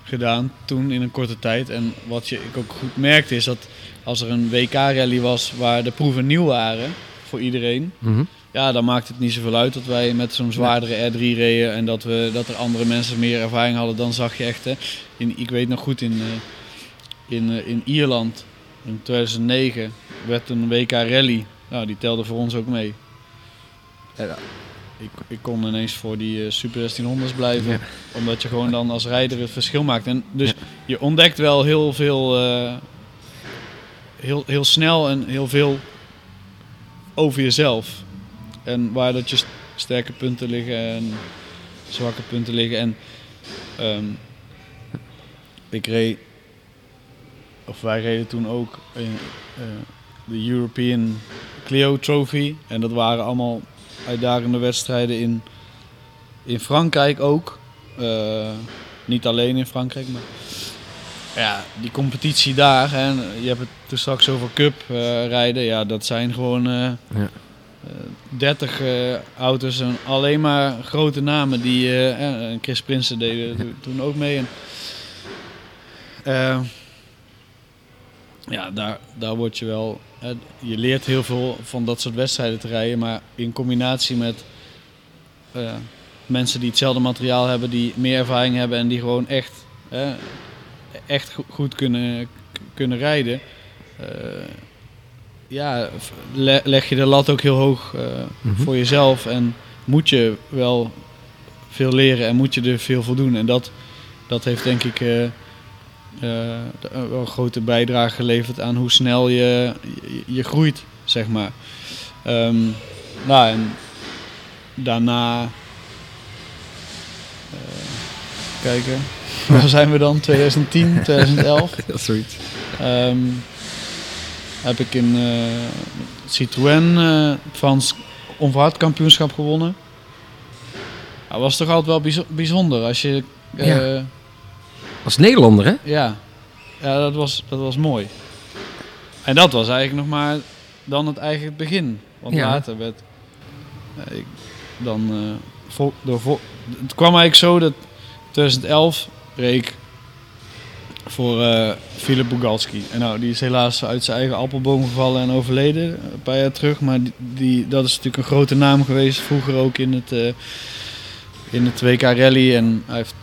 gedaan toen in een korte tijd. En wat je, ik ook goed merkte is dat als er een WK-rally was waar de proeven nieuw waren voor iedereen. Mhm. Ja, dan maakt het niet zoveel uit dat wij met zo'n zwaardere R3 reden en dat, we, dat er andere mensen meer ervaring hadden. Dan zag je echt, hè, in, ik weet nog goed, in, eh, in, eh, in Ierland in 2009 werd een WK Rally. Nou, die telde voor ons ook mee. Ja, ik, ik kon ineens voor die eh, Super 1600's blijven, Ja. omdat je gewoon dan als rijder het verschil maakt. En dus je ontdekt wel heel veel, heel, heel snel en heel veel over jezelf. En waar dat je st- sterke punten liggen en zwakke punten liggen. En ehm, ik reed, of wij reden toen ook eh, de European Clio Trophy. En dat waren allemaal uitdagende wedstrijden in, in Frankrijk ook. Eh, niet alleen in Frankrijk, maar ja, die competitie daar. Hè, en je hebt het er straks over cup eh, rijden. Ja, dat zijn gewoon... eh, Ja. 30 eh, auto's en alleen maar grote namen die Chris Prinsen deden to- toen ook mee. En, ja, daar, daar word je wel. je leert heel veel van dat soort wedstrijden te rijden, maar in combinatie met mensen die hetzelfde materiaal hebben, die meer ervaring hebben en die gewoon echt, echt go- goed kunnen, kunnen rijden. eh, ja, le- leg je de lat ook heel hoog eh, Mhm. voor jezelf en moet je wel veel leren en moet je er veel voor doen. En dat, dat heeft denk ik eh, wel een grote bijdrage geleverd aan hoe snel je, je, je groeit, zeg maar. Ehm, nou, en daarna... kijken, waar zijn we dan? 2010, 2011? Dat is zoiets. Ehm, heb ik in eh, Citroën eh Frans onverhard kampioenschap gewonnen. Dat was toch altijd wel bijzo- bijzonder als je... eh, Ja. ja. Als Nederlander, hè? ja. dat, was, dat was mooi. En dat was eigenlijk nog maar dan het eigen begin. Want Ja. later werd... ik, dan, eh, vol- door vol- het kwam eigenlijk zo dat 2011 reed ik voor eh Philip Bugalski. En nou, die is helaas uit zijn eigen appelboom gevallen en overleden een paar jaar terug. Maar die, dat is natuurlijk een grote naam geweest, vroeger ook in het, eh, in het WK Rally. En hij heeft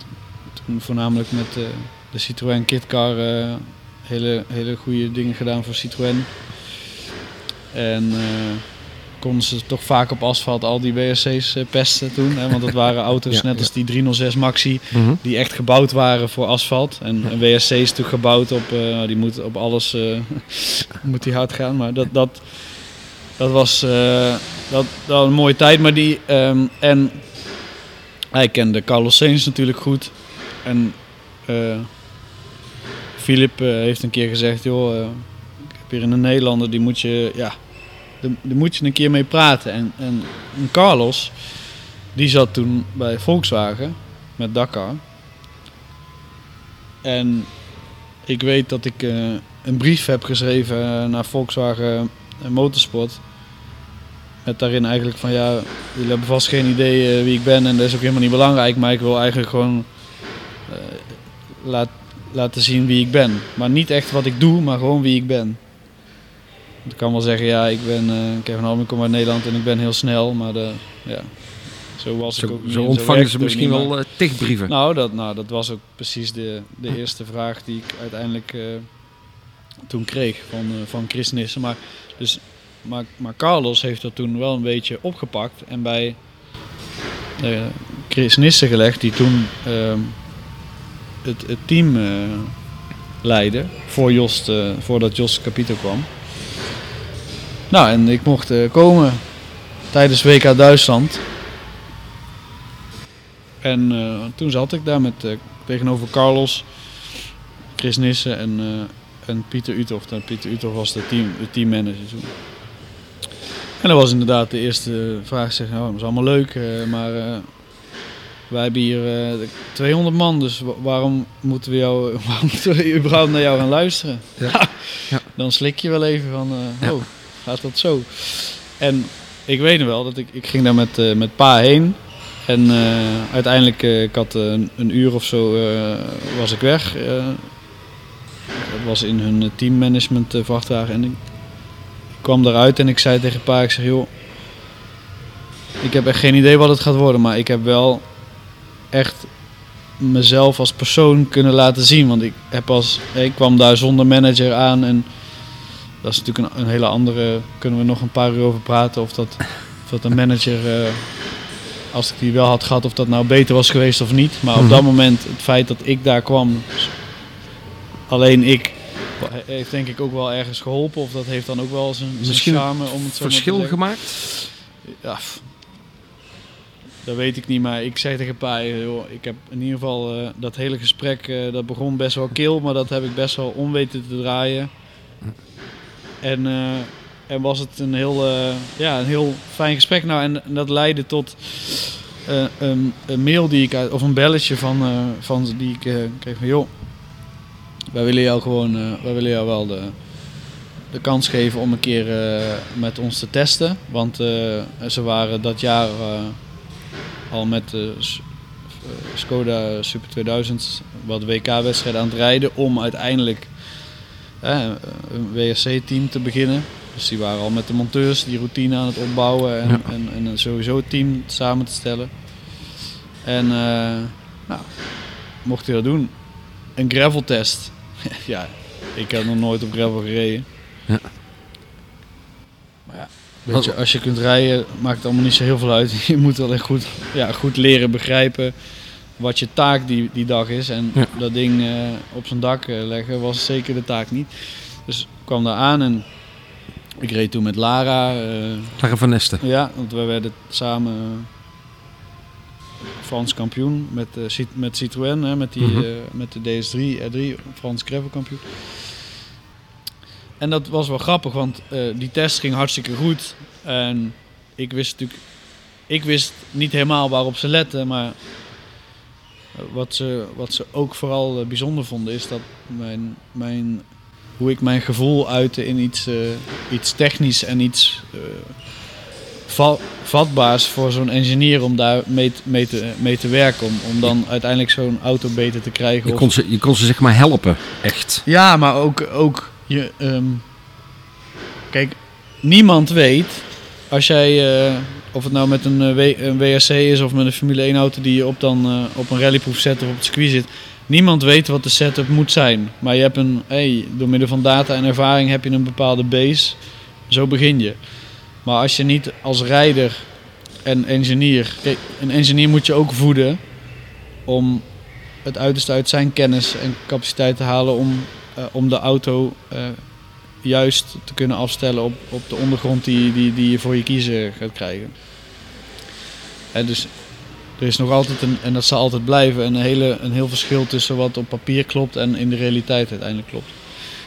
voornamelijk met eh, de Citroën Kitcar hele, hele goede dingen gedaan voor Citroën. En konden ze toch vaak op asfalt al die WRC's eh, pesten toen. Hè, want dat waren auto's Ja, net als die 306 Maxi Mhm. die echt gebouwd waren voor asfalt. En een WSC is natuurlijk gebouwd op, eh, nou, die moet op alles eh, moet die hard gaan. Maar dat, dat, dat was dat, dat was een mooie tijd. Maar die, ehm, en hij kende Carlos Sainz natuurlijk goed. En Philip eh, heeft een keer gezegd, joh, ik heb hier een Nederlander, die moet je, ja, daar, moet je een keer mee praten. En, en, Carlos, die zat toen bij Volkswagen met Dakar. En ik weet dat ik eh, een brief heb geschreven naar Volkswagen Motorsport. Met daarin eigenlijk van ja, jullie hebben vast geen idee eh, wie ik ben en dat is ook helemaal niet belangrijk. Maar ik wil eigenlijk gewoon laat, laten zien wie ik ben. Maar niet echt wat ik doe, maar gewoon wie ik ben. Ik kan wel zeggen, ja, ik ben eh, Kevin Holm, ik kom uit Nederland en ik ben heel snel. Maar de, ja, zo was ik ook zo en ontvangen ze misschien niet, wel eh tichtbrieven. nou dat, nou, dat was ook precies de, de eerste vraag die ik uiteindelijk eh, toen kreeg van, eh, van Chris Nissen. Maar, dus, maar, maar Carlos heeft dat toen wel een beetje opgepakt en bij eh, Chris Nissen gelegd, die toen ehm, het, het team eh, leidde voor Jos, eh, voordat Jos Capito kwam. Nou, en ik mocht eh, komen tijdens WK Duitsland. En eh, toen zat ik daar met, eh, tegenover Carlos, Chris Nissen en, en Pieter Uthoff. En Pieter Uthoff was de, team, de teammanager toen. En dat was inderdaad de eerste vraag. Zeg, nou, dat is allemaal leuk, maar wij hebben hier eh, 200 man, dus wa- waarom moeten we jou, waarom moeten we überhaupt naar jou gaan luisteren? Ja. Ja. Dan slik je wel even van, Ja. Gaat dat zo? En ik weet wel dat ik, ik ging daar met, eh, met pa heen. En eh, uiteindelijk, eh, ik had een, een uur of zo, was ik weg. dat was in hun teammanagement vrachtwagen. En ik, ik kwam daaruit en ik zei tegen pa, ik zeg joh, ik heb echt geen idee wat het gaat worden. Maar ik heb wel echt mezelf als persoon kunnen laten zien. Want ik, heb als, ik kwam daar zonder manager aan en dat is natuurlijk een, een hele andere, kunnen we nog een paar uur over praten of dat, of dat een manager, eh, als ik die wel had gehad, of dat nou beter was geweest of niet. Maar op Mhm. dat moment, het feit dat ik daar kwam, alleen ik, heeft denk ik ook wel ergens geholpen. Of dat heeft dan ook wel zijn, zijn Misschien charme om het zo te Verschil gemaakt? Ja, dat weet ik niet, maar ik zei tegen pa, joh, ik heb in ieder geval eh, dat hele gesprek, eh, dat begon best wel kil, maar dat heb ik best wel om weten te draaien. En, eh, en was het een heel, eh, ja, een heel fijn gesprek. Nou, en, dat leidde tot eh, een, een mail die ik uit, of een belletje van, van die ik kreeg van, joh, wij willen jou gewoon, wij willen jou wel de, de kans geven om een keer met ons te testen. Want ze waren dat jaar al met de Skoda Super 2000 wat WK-wedstrijden aan het rijden om uiteindelijk een WRC-team te beginnen. Dus die waren al met de monteurs die routine aan het opbouwen en, Ja. en, en sowieso het team samen te stellen. En eh nou, mocht hij dat doen. Een graveltest. ja, ik heb nog nooit op gravel gereden. Ja. Maar ja, weet je, als je kunt rijden, maakt het allemaal niet zo heel veel uit. Je moet wel echt goed, ja, goed leren begrijpen wat je taak die, die dag is. En Ja. dat ding eh, op zijn dak eh, leggen was zeker de taak niet. Dus ik kwam daar aan en ik reed toen met Lara. eh, Lara van Nesten. ja, want we werden samen Frans kampioen met, met Citroën, hè, met, die, Mhm. met de DS3, R3, Frans gravel kampioen. En dat was wel grappig, want die test ging hartstikke goed. En ik wist natuurlijk, ik wist niet helemaal waarop ze letten, maar wat ze, wat ze ook vooral eh, bijzonder vonden is dat mijn, mijn, hoe ik mijn gevoel uitte in iets, eh, iets technisch en iets eh, va- vatbaars voor zo'n engineer om daar mee, mee, te, mee te werken. Om, om dan uiteindelijk zo'n auto beter te krijgen. Je kon, ze, je kon ze zeg maar helpen, echt. ja, maar ook, ook je. ehm, kijk, niemand weet als jij. Of het nou met een, eh, WRC is of met een Formule 1 auto die je op, dan, eh, op een rallyproef zet of op het circuit zit. Niemand weet wat de setup moet zijn. Maar je hebt een, hey, door middel van data en ervaring heb je een bepaalde base. Zo begin je. Maar als je niet als rijder en engineer. Kijk, een engineer moet je ook voeden om het uiterste uit zijn kennis en capaciteit te halen om, eh, om de auto juist te kunnen afstellen op, op de ondergrond die, die, die je voor je kiezen gaat krijgen. En dus er is nog altijd, een, en dat zal altijd blijven, een, hele, een heel verschil tussen wat op papier klopt en in de realiteit uiteindelijk klopt.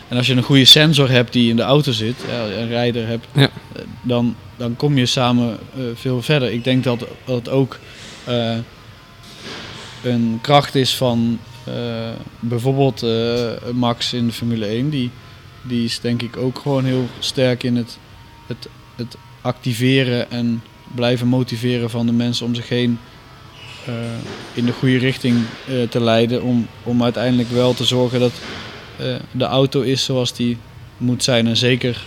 En als je een goede sensor hebt die in de auto zit, een rijder hebt, Ja. eh, dan, dan kom je samen eh, veel verder. Ik denk dat dat ook eh, een kracht is van bijvoorbeeld Max in de Formule 1. Die, die is denk ik ook gewoon heel sterk in het, het, het activeren en blijven motiveren van de mensen om zich heen eh, in de goede richting eh, te leiden. Om, om uiteindelijk wel te zorgen dat eh, de auto is zoals die moet zijn. En zeker,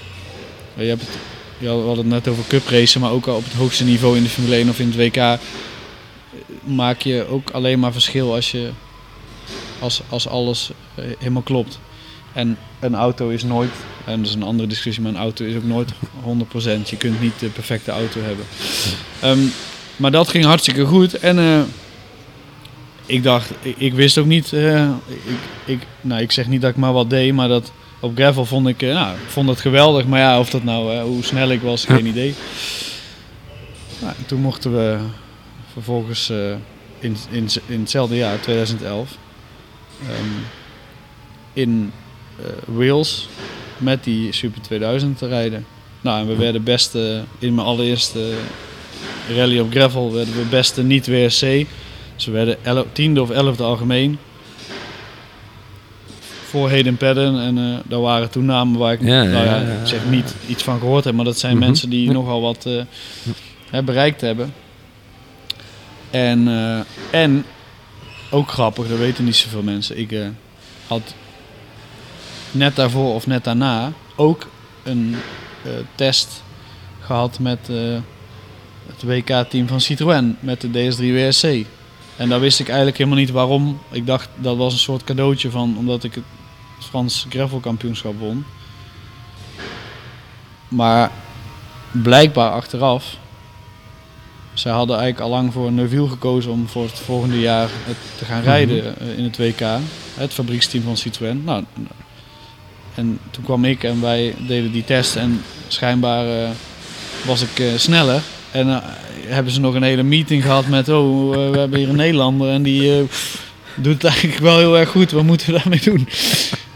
je hebt het, ja, we hadden het net over cup racen, maar ook al op het hoogste niveau in de Formule 1 of in het WK maak je ook alleen maar verschil als, je, als, als alles helemaal klopt. En een auto is nooit, en dat is een andere discussie, maar een auto is ook nooit 100%. Je kunt niet de perfecte auto hebben. Ehm, maar dat ging hartstikke goed. En eh, ik dacht, ik, ik wist ook niet, eh, ik, ik, nou, ik zeg niet dat ik maar wat deed, maar dat op gravel vond ik, eh, nou, ik vond dat geweldig. Maar ja, of dat nou, hoe snel ik was, geen idee. Nou, en toen mochten we vervolgens in, in, in hetzelfde jaar, 2011, ehm, in Wales met die Super 2000 te rijden. Nou, en we werden beste in mijn allereerste rally op gravel werden we beste niet WSC. Dus we werden elf- tiende of elfde algemeen. Voor Hayden Padden. En eh daar waren toen namen waar ik Ja, nou ja, zeg niet iets van gehoord heb. Maar dat zijn Mhm. mensen die nogal wat eh, hè, bereikt hebben. En, eh, en ook grappig, dat weten niet zoveel mensen. Ik eh, had net daarvoor of net daarna ook een eh, test gehad met eh, het WK-team van Citroën met de DS3 WSC. En daar wist ik eigenlijk helemaal niet waarom. Ik dacht dat was een soort cadeautje van omdat ik het Frans gravel kampioenschap won. Maar blijkbaar achteraf, zij hadden eigenlijk al lang voor Neuville gekozen om voor het volgende jaar het te gaan rijden eh, in het WK. Het fabrieksteam van Citroën. Nou, en toen kwam ik en wij deden die test en schijnbaar eh, was ik eh, sneller. En eh, hebben ze nog een hele meeting gehad met, oh, we hebben hier een Nederlander en die doet het eigenlijk wel heel erg goed. Wat moeten we daarmee doen?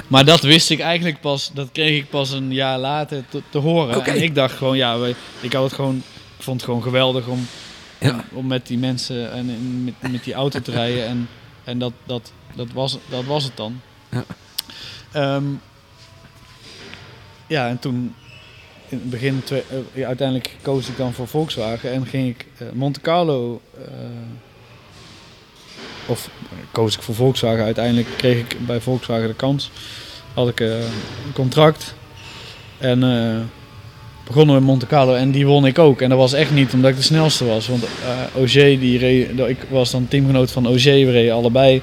Maar dat wist ik eigenlijk pas, dat kreeg ik pas een jaar later te, te horen. En ik dacht gewoon, ja, ik had het gewoon, ik vond het gewoon geweldig om, Ja. om met die mensen en in- met, met die auto te rijden. En, en dat, dat, dat, was, dat was het dan. Ja. Ehm, ja, en toen in het begin, eh, uiteindelijk koos ik dan voor Volkswagen en ging ik eh, Monte Carlo, eh, of koos ik voor Volkswagen. Uiteindelijk kreeg ik bij Volkswagen de kans. Had ik een contract en begonnen in Monte Carlo en die won ik ook. En dat was echt niet omdat ik de snelste was, want Ogier, die reed, ik was dan teamgenoot van Ogier, we reden allebei.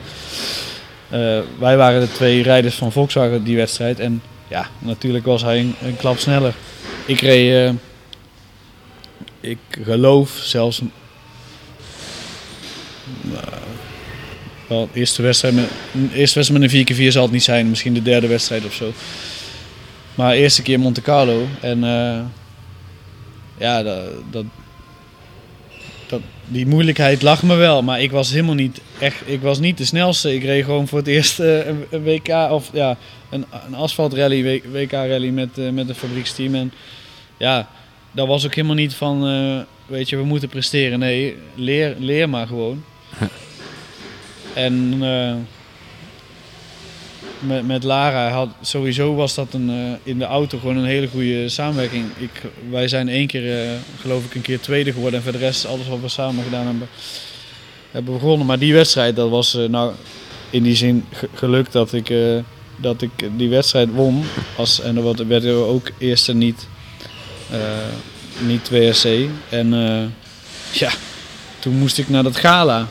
Wij waren de twee rijders van Volkswagen die wedstrijd en ja, natuurlijk was hij een, klap sneller. Ik reed, eh, ik geloof zelfs, nou, wel, de eerste wedstrijd, met, eerste wedstrijd met een 4x4 zal het niet zijn, misschien de derde wedstrijd of zo. Maar eerste keer Monte Carlo en eh, ja, dat, dat, dat, die moeilijkheid lag me wel, maar ik was helemaal niet echt, ik was niet de snelste. Ik reed gewoon voor het eerst eh, een, WK of ja, een, een asfaltrally, WK rally met, eh, met een fabrieksteam en ja, dat was ook helemaal niet van, eh, weet je, we moeten presteren. Nee, leer, leer maar gewoon. En eh, met, met Lara had sowieso was dat een, eh, in de auto gewoon een hele goede samenwerking. Ik, wij zijn één keer, eh, geloof ik, een keer tweede geworden. En voor de rest, alles wat we samen gedaan hebben, hebben begonnen. Maar die wedstrijd, dat was eh, nou in die zin ge- gelukt dat ik, dat ik die wedstrijd won. Als, en dan werden we ook eerste niet, niet WSC. En ja, toen moest ik naar dat gala.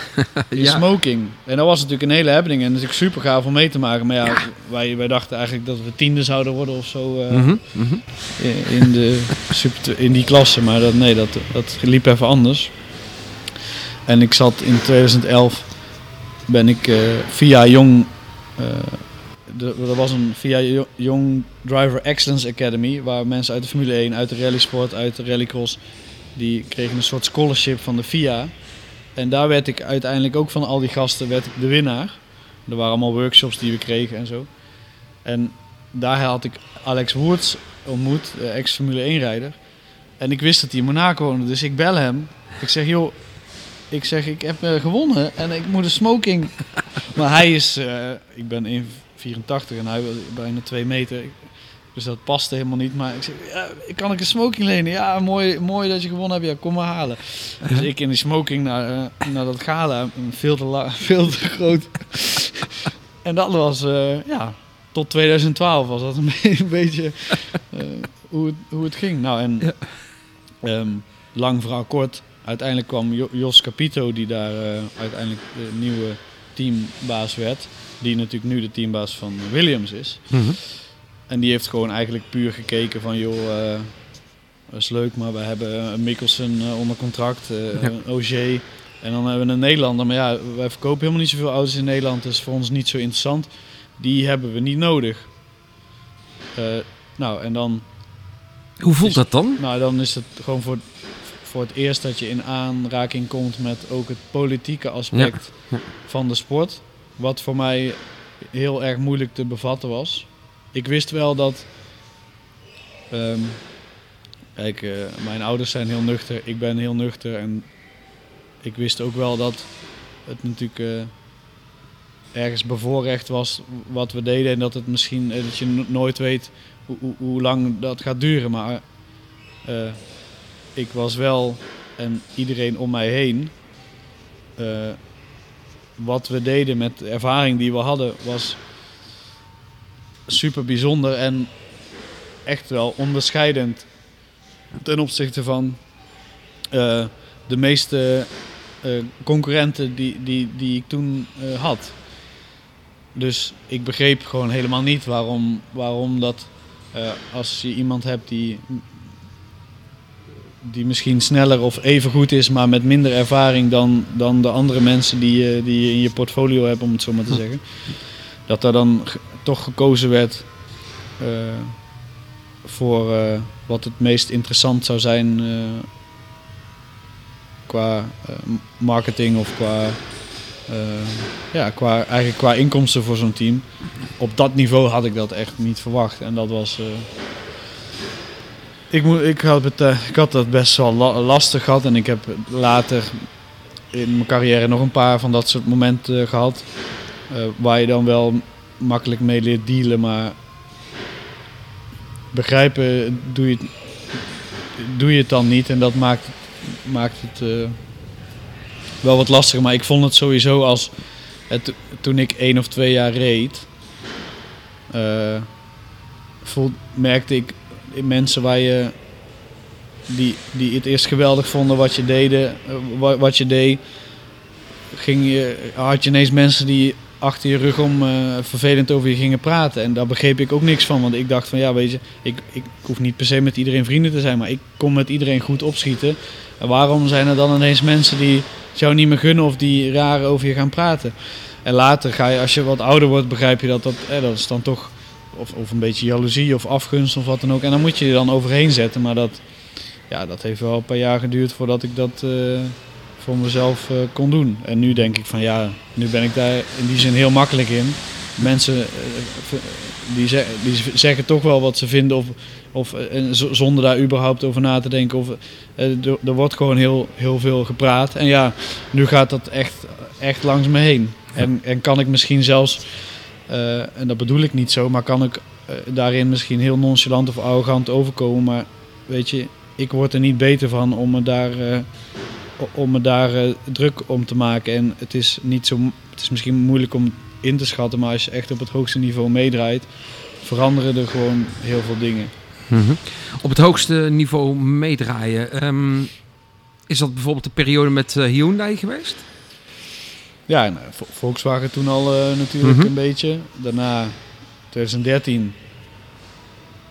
In Ja. smoking. En dat was natuurlijk een hele happening. En natuurlijk super gaaf om mee te maken. Maar ja, Ja. Wij, wij dachten eigenlijk dat we tiende zouden worden of zo. eh, Mhm, mhm. in- in, de super, in die klasse. Maar dat, nee, dat, dat liep even anders. En ik zat in 2011, ben ik eh, via Jong, eh, de- er was een via Jo- Young Driver Excellence Academy, waar mensen uit de Formule 1, uit de rallysport, uit de rallycross, die kregen een soort scholarship van de FIA. En daar werd ik uiteindelijk ook van al die gasten werd ik de winnaar. Er waren allemaal workshops die we kregen en zo. En daar had ik Alex Woerts ontmoet, ex-Formule 1-rijder. En ik wist dat hij in Monaco woonde, dus ik bel hem. Ik zeg, joh, ik zeg, ik heb eh, gewonnen en ik moet een smoking. maar hij is, eh, ik ben 1,84 en hij was bijna 2 meter. Dus dat paste helemaal niet. Maar ik zeg, ja, kan ik een smoking lenen? Ja, mooi, mooi dat je gewonnen hebt. Ja, kom maar halen. Dus ik in die smoking naar, eh, naar dat gala. Veel te, la- veel te groot. en dat was, eh, ja, tot 2012 was dat een, be- een beetje eh, hoe, het, hoe het ging. Nou, en ehm, lang verhaal kort. Uiteindelijk kwam Jo- Jos Capito, die daar uiteindelijk de nieuwe teambaas werd. Die natuurlijk nu de teambaas van Williams is. Mhm. En die heeft gewoon eigenlijk puur gekeken van, joh, eh, dat is leuk, maar we hebben een Mikkelsen eh, onder contract, eh een Auger. En dan hebben we een Nederlander. Maar ja, wij verkopen helemaal niet zoveel auto's in Nederland. Is voor ons niet zo interessant. Die hebben we niet nodig. Eh, nou, en dan, Hoe voelt Is- dat dan? nou, dan is het gewoon voor, voor het eerst dat je in aanraking komt met ook het politieke aspect Ja. van de sport. Wat voor mij heel erg moeilijk te bevatten was. Ik wist wel dat. ehm, kijk, eh, mijn ouders zijn heel nuchter, ik ben heel nuchter. En ik wist ook wel dat het natuurlijk eh, ergens bevoorrecht was wat we deden. En dat het misschien eh, dat je no- nooit weet hoe, lang dat gaat duren. Maar ik was wel en iedereen om mij heen. wat we deden met de ervaring die we hadden was super bijzonder en echt wel onderscheidend ten opzichte van eh, de meeste eh, concurrenten die, die, die ik toen eh, had. Dus ik begreep gewoon helemaal niet waarom, waarom dat als je iemand hebt die, die misschien sneller of even goed is, maar met minder ervaring dan, dan de andere mensen die, je- die je in je portfolio hebt, om het zo maar te zeggen. Dat daar dan toch gekozen werd eh, voor eh, wat het meest interessant zou zijn eh, qua marketing of qua, ja, qua, eigenlijk qua inkomsten voor zo'n team. Op dat niveau had ik dat echt niet verwacht. En dat was. ik, moet, ik, had het, ik had dat best wel la- lastig gehad en ik heb later in mijn carrière nog een paar van dat soort momenten eh, gehad. eh, waar je dan wel makkelijk mee leert dealen, maar begrijpen doe je het, doe je het dan niet. En dat maakt, maakt het eh, wel wat lastiger. Maar ik vond het sowieso als het, toen ik één of twee jaar reed, eh, voel, merkte ik mensen waar je die, die het eerst geweldig vonden wat je, deden, eh, wa- wat je deed, ging je, had je ineens mensen die achter je rug om eh, vervelend over je gingen praten. En daar begreep ik ook niks van, want ik dacht van ja, weet je, ik, ik hoef niet per se met iedereen vrienden te zijn, maar ik kon met iedereen goed opschieten. En waarom zijn er dan ineens mensen die jou niet meer gunnen of die raar over je gaan praten? En later ga je, als je wat ouder wordt, begrijp je dat dat, eh, dat is dan toch of, of een beetje jaloezie of afgunst of wat dan ook. En dan moet je je dan overheen zetten. Maar dat, ja, dat heeft wel een paar jaar geduurd voordat ik dat eh, voor mezelf eh, kon doen. En nu denk ik van ja, nu ben ik daar in die zin heel makkelijk in. Mensen eh, die, ze- die zeggen toch wel wat ze vinden of, of eh, zonder daar überhaupt over na te denken. Of, er, wordt gewoon heel, heel veel gepraat. En ja, nu gaat dat echt, echt langs me heen. En, en kan ik misschien zelfs, en dat bedoel ik niet zo, maar kan ik daarin misschien heel nonchalant of arrogant overkomen. Maar weet je, ik word er niet beter van om me daar, om me daar eh, druk om te maken. En het is, niet zo, het is misschien moeilijk om in te schatten, maar als je echt op het hoogste niveau meedraait, veranderen er gewoon heel veel dingen. Mhm. Op het hoogste niveau meedraaien. ehm, is dat bijvoorbeeld de periode met eh, Hyundai geweest? Ja, nou, Vo- Volkswagen toen al natuurlijk Mhm. een beetje. Daarna 2013.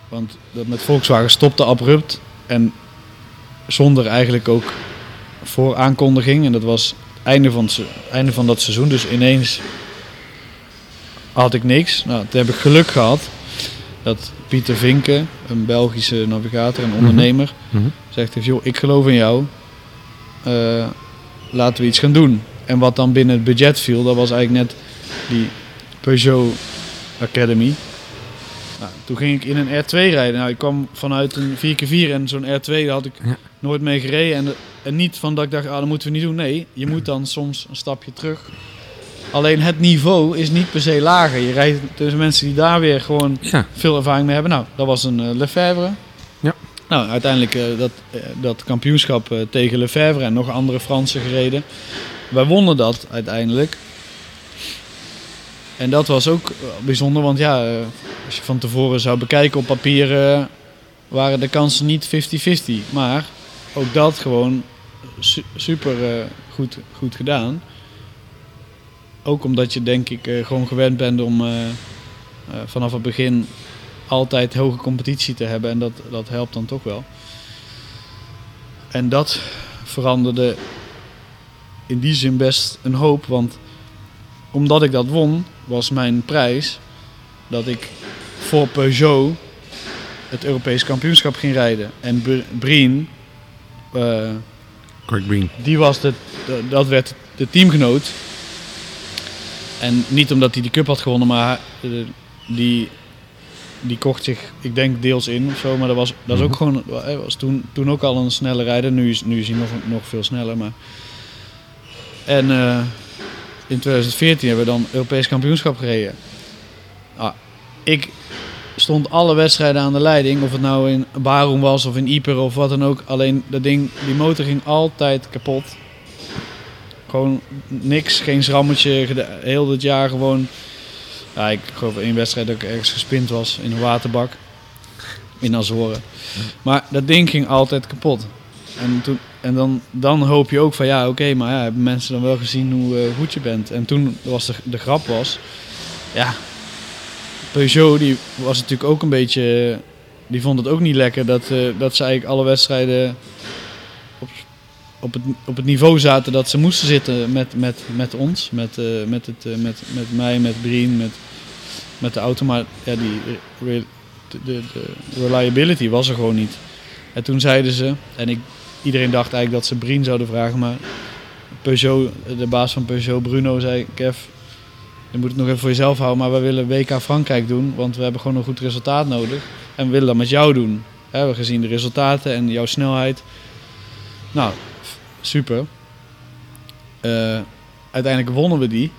Want dat met Volkswagen stopte abrupt. En zonder eigenlijk ook vooraankondiging. En dat was het einde van, het einde van dat seizoen. Dus ineens had ik niks. Nou, toen heb ik geluk gehad dat Pieter Vinken, een Belgische navigator en ondernemer, Mhm. zegt heeft, joh, ik geloof in jou. Eh, laten we iets gaan doen. En wat dan binnen het budget viel, dat was eigenlijk net die Peugeot Academy. Nou, toen ging ik in een R2 rijden. Nou, ik kwam vanuit een 4x4 en zo'n R2 daar had ik Ja. Nooit mee gereden. En, en niet van dat ik dacht, ah, dat moeten we niet doen. Nee, je moet dan soms een stapje terug. Alleen het niveau is niet per se lager. Je rijdt tussen mensen die daar weer gewoon Ja. veel ervaring mee hebben. Nou, dat was een eh, Lefebvre. Ja. Nou, uiteindelijk eh, dat, eh, dat kampioenschap tegen Lefebvre en nog andere Fransen gereden. Wij wonnen dat uiteindelijk. En dat was ook bijzonder, want ja, als je van tevoren zou bekijken op papier, waren de kansen niet 50-50. Maar ook dat gewoon su- super eh, goed, goed gedaan. Ook omdat je denk ik eh, gewoon gewend bent om eh, vanaf het begin altijd hoge competitie te hebben. En dat, dat helpt dan toch wel. En dat veranderde in die zin best een hoop. Want omdat ik dat won, was mijn prijs dat ik voor Peugeot het Europees kampioenschap ging rijden. En Br- Brien, Greg Green. die was de, de- dat werd de teamgenoot. En niet omdat hij die cup had gewonnen, maar eh, die, die kocht zich, ik denk, deels in of zo. Maar dat was, dat is ook Mhm. gewoon, hij was toen, toen ook al een snelle rijder. Nu is, nu is hij nog, nog veel sneller. Maar... En eh, in 2014 hebben we dan Europees kampioenschap gereden. Ah, ik stond alle wedstrijden aan de leiding. Of het nou in Barum was of in Ieper of wat dan ook. Alleen dat ding, die motor ging altijd kapot. Gewoon niks, geen schrammetje. Heel dit jaar gewoon... Ja, ik geloof één wedstrijd dat ik ergens gespind was in een waterbak. In Azoren. Maar dat ding ging altijd kapot. En, toen, en dan, dan hoop je ook van ja, oké, maar ja, hebben mensen dan wel gezien hoe eh, goed je bent. En toen was de, de grap was, ja, Peugeot die was natuurlijk ook een beetje, die vond het ook niet lekker dat, eh, dat ze eigenlijk alle wedstrijden op, op, het, op het niveau zaten dat ze moesten zitten met, met, met ons, met, eh, met, het, eh, met, met mij, met Brien, met, met de auto. Maar ja, die de, de reliability was er gewoon niet. En toen zeiden ze, en ik, iedereen dacht eigenlijk dat ze Brien zouden vragen, maar Peugeot, de baas van Peugeot, Bruno, zei: Kev, je moet het nog even voor jezelf houden, maar we willen WK Frankrijk doen, want we hebben gewoon een goed resultaat nodig. En we willen dat met jou doen. We hebben gezien de resultaten en jouw snelheid. Nou, super. Eh, uiteindelijk wonnen we die.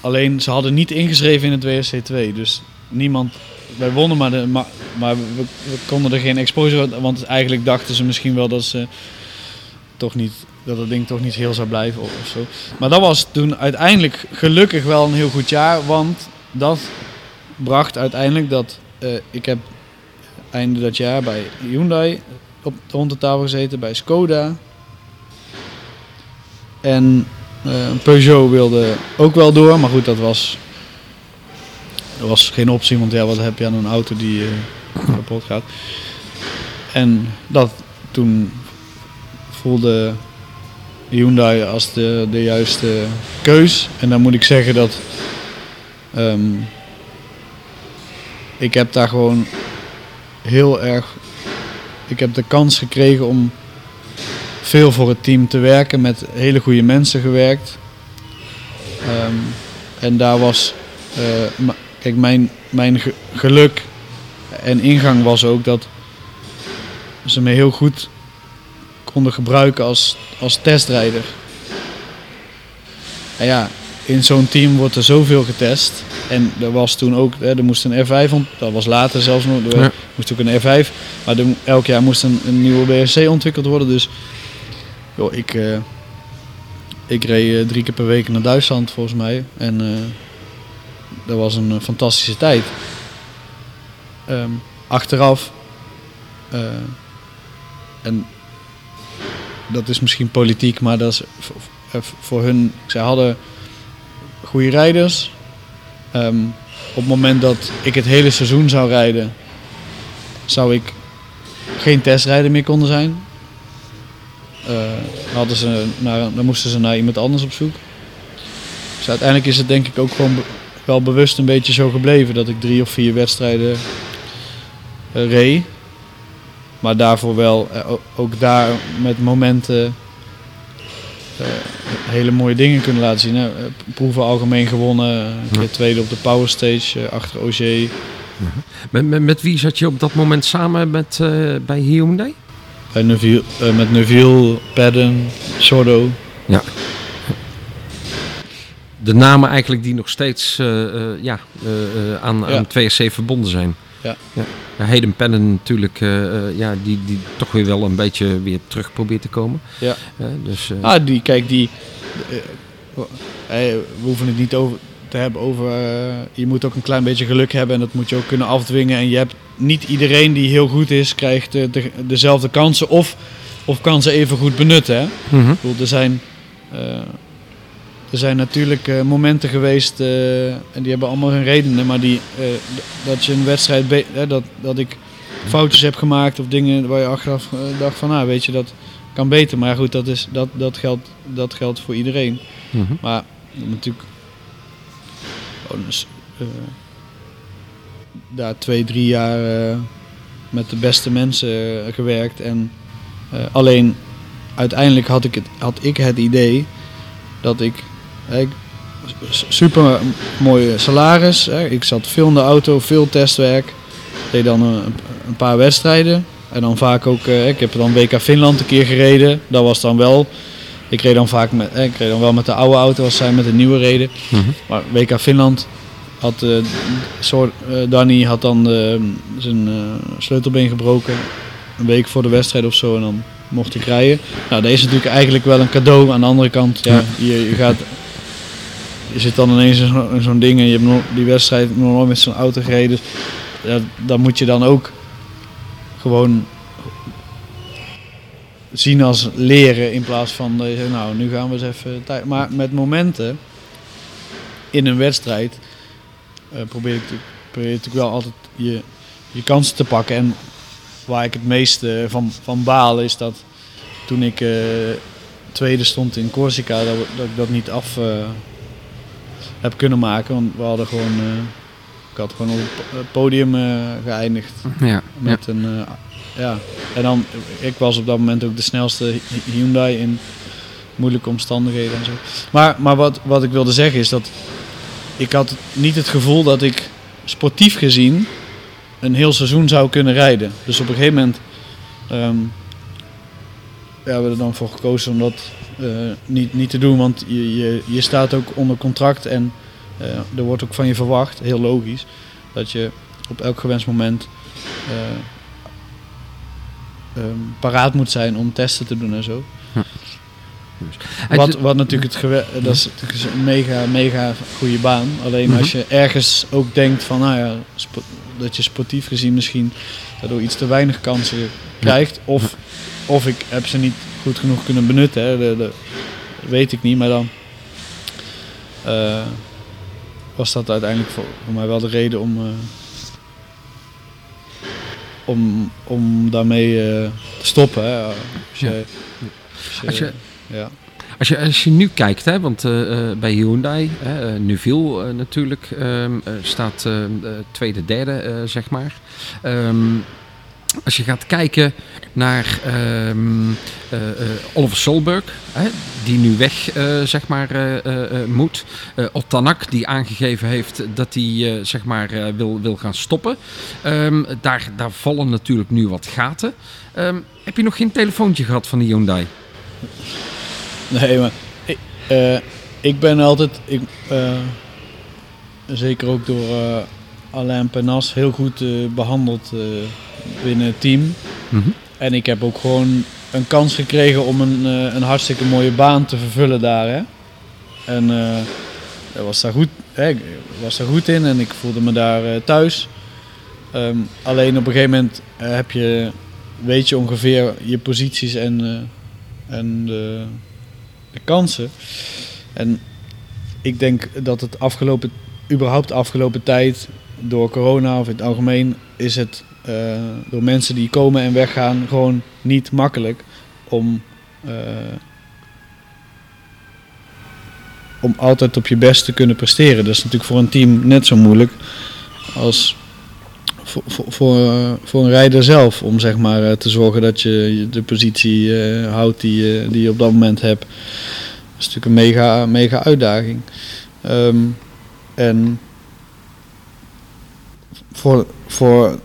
Alleen ze hadden niet ingeschreven in het WSC2. Dus niemand. Wij wonnen, maar, de, maar, maar we, we konden er geen exposure. Want eigenlijk dachten ze misschien wel dat ze toch niet. Dat het ding toch niet heel zou blijven of, zo. Maar dat was toen uiteindelijk gelukkig wel een heel goed jaar. Want dat bracht uiteindelijk dat. eh, ik heb einde dat jaar bij Hyundai op de rond tafel gezeten, bij Skoda. En eh, Peugeot wilde ook wel door, maar goed, dat was, dat was geen optie, want ja, wat heb je aan een auto die eh, kapot gaat. En dat toen voelde Hyundai als de, de juiste keus. En dan moet ik zeggen dat ehm, ik heb daar gewoon heel erg. Ik heb de kans gekregen om veel voor het team te werken, met hele goede mensen gewerkt. Ehm, en daar was, eh, kijk, mijn, mijn ge- geluk en ingang was ook dat ze me heel goed konden gebruiken als, als testrijder. En ja, in zo'n team wordt er zoveel getest. En er was toen ook, hè, er moest een R5, ont- dat was later zelfs nog, er Ja. moest ook een R5. Maar er, elk jaar moest een, een nieuwe BSC ontwikkeld worden. Dus joh, ik, eh, ik reed eh, drie keer per week naar Duitsland volgens mij. En eh, dat was een fantastische tijd. Ehm, achteraf, en dat is misschien politiek, maar dat is voor, voor- hun, zij hadden goede rijders. Ehm, op het moment dat ik het hele seizoen zou rijden, zou ik geen testrijder meer konden zijn. Eh, hadden ze naar, dan moesten ze naar iemand anders op zoek. Dus uiteindelijk is het denk ik ook gewoon wel bewust een beetje zo gebleven dat ik drie of vier wedstrijden eh, reed. Maar daarvoor wel eh, ook daar met momenten eh, hele mooie dingen kunnen laten zien. Hè. Eh, Proeven algemeen gewonnen, een keer tweede op de Power Stage achter OG. Met, met, met wie zat je op dat moment samen met, bij Hyundai? Bij Neville, met Neville, Padden, Sordo. Ja. De namen eigenlijk die nog steeds ja, aan, Ja. aan 2SC verbonden zijn. Ja. Ja, Hayden Pannen natuurlijk, eh, eh, ja, die, die toch weer wel een beetje weer terug probeert te komen. Ja. Dus, eh, Ah, die, kijk, die. we hoeven het niet over te hebben over. je moet ook een klein beetje geluk hebben en dat moet je ook kunnen afdwingen. En je hebt niet iedereen die heel goed is, krijgt de, dezelfde kansen of, of kan ze even goed benutten. Hè? mhm. Ik bedoel, er zijn. Er zijn natuurlijk eh, momenten geweest, eh, en die hebben allemaal hun redenen, maar die, eh, dat je een wedstrijd, dat, dat ik foutjes heb gemaakt of dingen waar je achteraf dacht van, nou weet je, dat kan beter. Maar goed, dat, is, dat, dat, geldt, dat geldt voor iedereen. Mhm. Maar natuurlijk eh, daar twee, drie jaar met de beste mensen gewerkt. En alleen uiteindelijk had ik, het, had ik het idee dat ik, ik super mooi salaris. Hè, ik zat veel in de auto, veel testwerk. Deed dan een, een paar wedstrijden. En dan vaak ook, eh, ik heb dan WK Finland een keer gereden. Dat was dan wel ik reed dan vaak met, eh, ik reed dan wel met de oude auto als zij met de nieuwe reden. Mhm. Maar WK Finland had eh soort, eh, Danny had dan eh, zijn eh, sleutelbeen gebroken. Een week voor de wedstrijd of zo en dan mocht ik rijden. Nou, dat is natuurlijk eigenlijk wel een cadeau. Aan de andere kant, ja, je, je gaat. Je zit dan ineens in zo- in zo'n ding en je hebt die wedstrijd nog nooit met zo'n auto gereden. Dus, ja, dan moet je dan ook gewoon zien als leren in plaats van nou nu gaan we eens even tijd. Maar met momenten in een wedstrijd eh, probeer, ik, probeer natuurlijk wel altijd je, je kansen te pakken. En waar ik het meest eh, van, van baal is dat toen ik eh, tweede stond in Corsica, dat, dat ik dat niet af eh, heb kunnen maken. Want we hadden gewoon, eh, ik had gewoon op het po- het podium eh, geëindigd. ja, ja. Met een, eh, ja. En dan, ik was op dat moment ook de snelste Hy- Hyundai in moeilijke omstandigheden en zo. Maar, maar wat, wat ik wilde zeggen is dat ik had niet het gevoel dat ik sportief gezien een heel seizoen zou kunnen rijden. Dus op een gegeven moment ehm, ja, hebben we er dan voor gekozen om dat eh, niet, niet te doen. Want je, je, je staat ook onder contract en eh, er wordt ook van je verwacht, heel logisch, dat je op elk gewenst moment eh, ehm, paraat moet zijn om testen te doen en zo. Wat, wat natuurlijk het gewe- dat is natuurlijk een mega, mega goede baan. Alleen als je ergens ook denkt van, nou ja, dat je sportief gezien misschien daardoor iets te weinig kansen krijgt. Of, of ik heb ze niet goed genoeg kunnen benutten. Hè. Weet ik niet, maar dan eh, was dat uiteindelijk voor, voor mij wel de reden om, eh, om, om daarmee eh, te stoppen. Hè. Als je, als je- Als je- ja. Als je, als je nu kijkt, hè, want bij Hyundai, hè, uh, Nuville natuurlijk, ehm, eh, staat eh, eh, tweede, derde, zeg maar. Ehm, als je gaat kijken naar ehm eh, eh, Oliver Solberg, hè, die nu weg eh, zeg maar, eh, moet. Otanak, die aangegeven heeft dat hij zeg maar, wil, wil gaan stoppen. Ehm, daar, daar vallen natuurlijk nu wat gaten. Ehm, heb je nog geen telefoontje gehad van de Hyundai? Nee, maar ik, ik ben altijd, ik, zeker ook door Alain Penas, heel goed eh, behandeld eh, binnen het team. Mhm. En ik heb ook gewoon een kans gekregen om een, eh, een hartstikke mooie baan te vervullen daar. Hè? En ik was daar goed, hè, ik was daar goed in en ik voelde me daar thuis. Ehm, alleen op een gegeven moment heb je, weet je ongeveer je posities en, en de, de kansen. En ik denk dat het afgelopen, überhaupt de afgelopen tijd, door corona of in het algemeen, is het eh, door mensen die komen en weggaan gewoon niet makkelijk om, eh, om altijd op je best te kunnen presteren. Dat is natuurlijk voor een team net zo moeilijk als voor, voor, voor, een rijder zelf. Om zeg maar eh, te zorgen dat je de positie houdt die, die je op dat moment hebt. Dat is natuurlijk een mega, mega uitdaging. Ehm, en voor, voor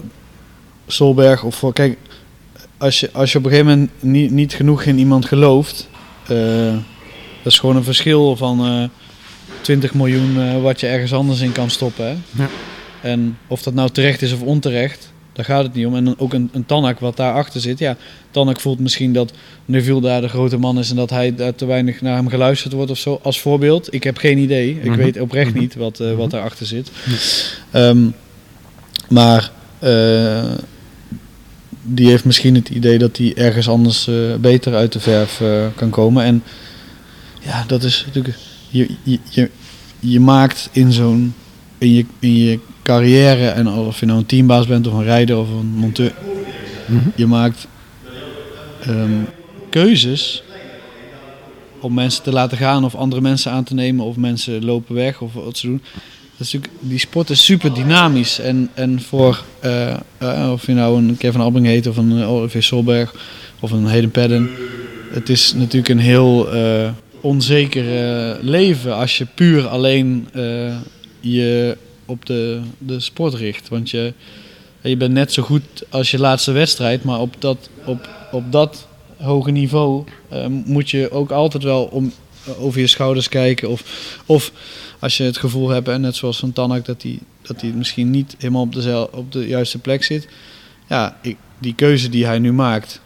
Solberg of voor. Kijk, als je, als je op een gegeven moment niet, niet genoeg in iemand gelooft. eh, dat is gewoon een verschil van eh 20 miljoen eh, wat je ergens anders in kan stoppen. Hè? Ja. En of dat nou terecht is of onterecht, daar gaat het niet om. En dan ook een, een Tanak wat daarachter zit. Ja, Tanak voelt misschien dat Neville daar de grote man is en dat hij daar te weinig naar hem geluisterd wordt of zo. Als voorbeeld. Ik heb geen idee. Ik Mhm. weet oprecht Mhm. niet wat, eh, wat Mhm. daarachter zit. Ehm, maar eh, die heeft misschien het idee dat hij ergens anders eh, beter uit de verf eh, kan komen. En ja, dat is natuurlijk. Je, je, je, je maakt in zo'n. In je, in je carrière, en of je nou een teambaas bent of een rijder of een monteur. Mhm. Je maakt ehm, keuzes om mensen te laten gaan of andere mensen aan te nemen of mensen lopen weg of wat ze doen. Is die sport is super dynamisch en, en voor eh, eh, of je nou een Kevin Albing heet of een eh, Olivier Solberg of een Hayden Padden. Het is natuurlijk een heel onzeker leven als je puur alleen je op de, de sport richt. Want je, je bent net zo goed als je laatste wedstrijd, maar op dat, op, op dat hoge niveau moet je ook altijd wel om, over je schouders kijken. Of, of als je het gevoel hebt, en net zoals van Tanak, dat hij dat hij misschien niet helemaal op de, op de juiste plek zit. Ja, ik, die keuze die hij nu maakt.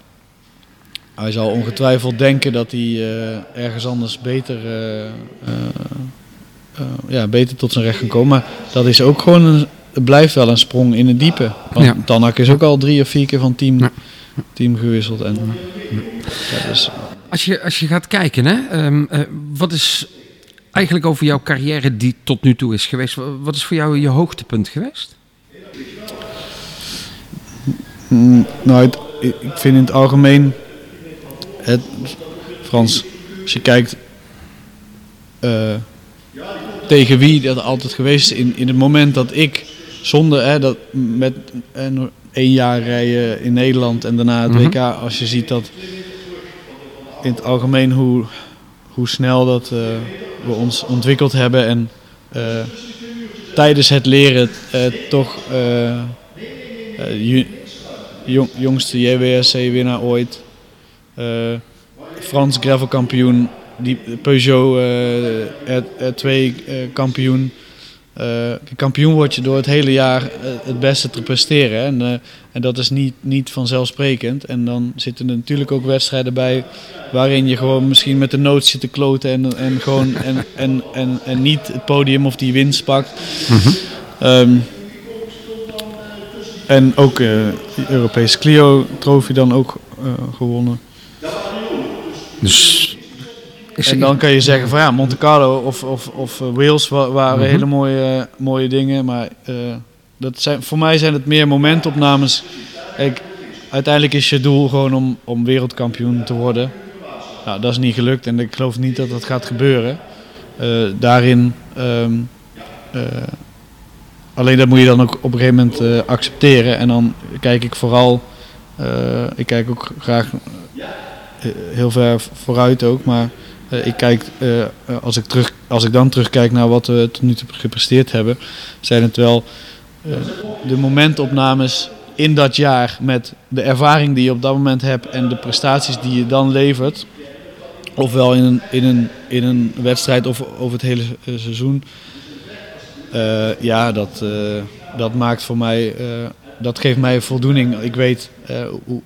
Hij zal ongetwijfeld denken dat hij eh, ergens anders beter, eh, eh, ja, beter tot zijn recht kan komen. Maar dat is ook gewoon een, het blijft wel een sprong in het diepe. Want Ja. Tanak is ook al drie of vier keer van team, Ja. team gewisseld. En, ja, dus, Als je, als je gaat kijken, hè, ehm, eh, wat is eigenlijk over jouw carrière die tot nu toe is geweest? wa- Wat is voor jou je hoogtepunt geweest? Mm, nou, het- ik vind in het algemeen, het, Frans, als je kijkt eh, tegen wie dat altijd geweest is, in, in het moment dat ik zonder hè, dat met één jaar rijden in Nederland en daarna het Mhm. WK, als je ziet dat in het algemeen hoe, hoe snel dat eh, we ons ontwikkeld hebben en eh, tijdens het leren eh, toch eh, jong, jongste JWSC-winnaar ooit. Frans gravelkampioen. Die Peugeot eh, R2 eh, kampioen. Eh, kampioen word je door het hele jaar eh, het beste te presteren. hè. En, eh, en dat is niet, niet vanzelfsprekend. En dan zitten er natuurlijk ook wedstrijden bij waarin je gewoon misschien met de nood zit te kloten en, en, gewoon, en, en, en, en niet het podium of die winst pakt. Ehm, en ook de Europese Clio-trofee dan ook gewonnen. Dus is En dan kan je zeggen van ja, Monte Carlo of, of, of eh, Wales wa- waren Mhm. hele mooie, eh, mooie dingen. Maar eh, dat zijn, voor mij zijn het meer momentopnames. Kijk, uiteindelijk is je doel gewoon om, om wereldkampioen te worden. Nou, dat is niet gelukt en ik geloof niet dat dat gaat gebeuren. Daarin... ehm, eh, alleen dat moet je dan ook op een gegeven moment accepteren. En dan kijk ik vooral... ik kijk ook graag heel ver vooruit ook, maar... Eh, ik kijk, eh, eh, als, ik terug, als ik dan terugkijk naar wat we tot nu toe gepresteerd hebben, zijn het wel de momentopnames in dat jaar met de ervaring die je op dat moment hebt en de prestaties die je dan levert. Ofwel in een, in een, in een wedstrijd of over het hele seizoen. Ja, dat, dat maakt voor mij, dat geeft mij voldoening. Ik weet hoe,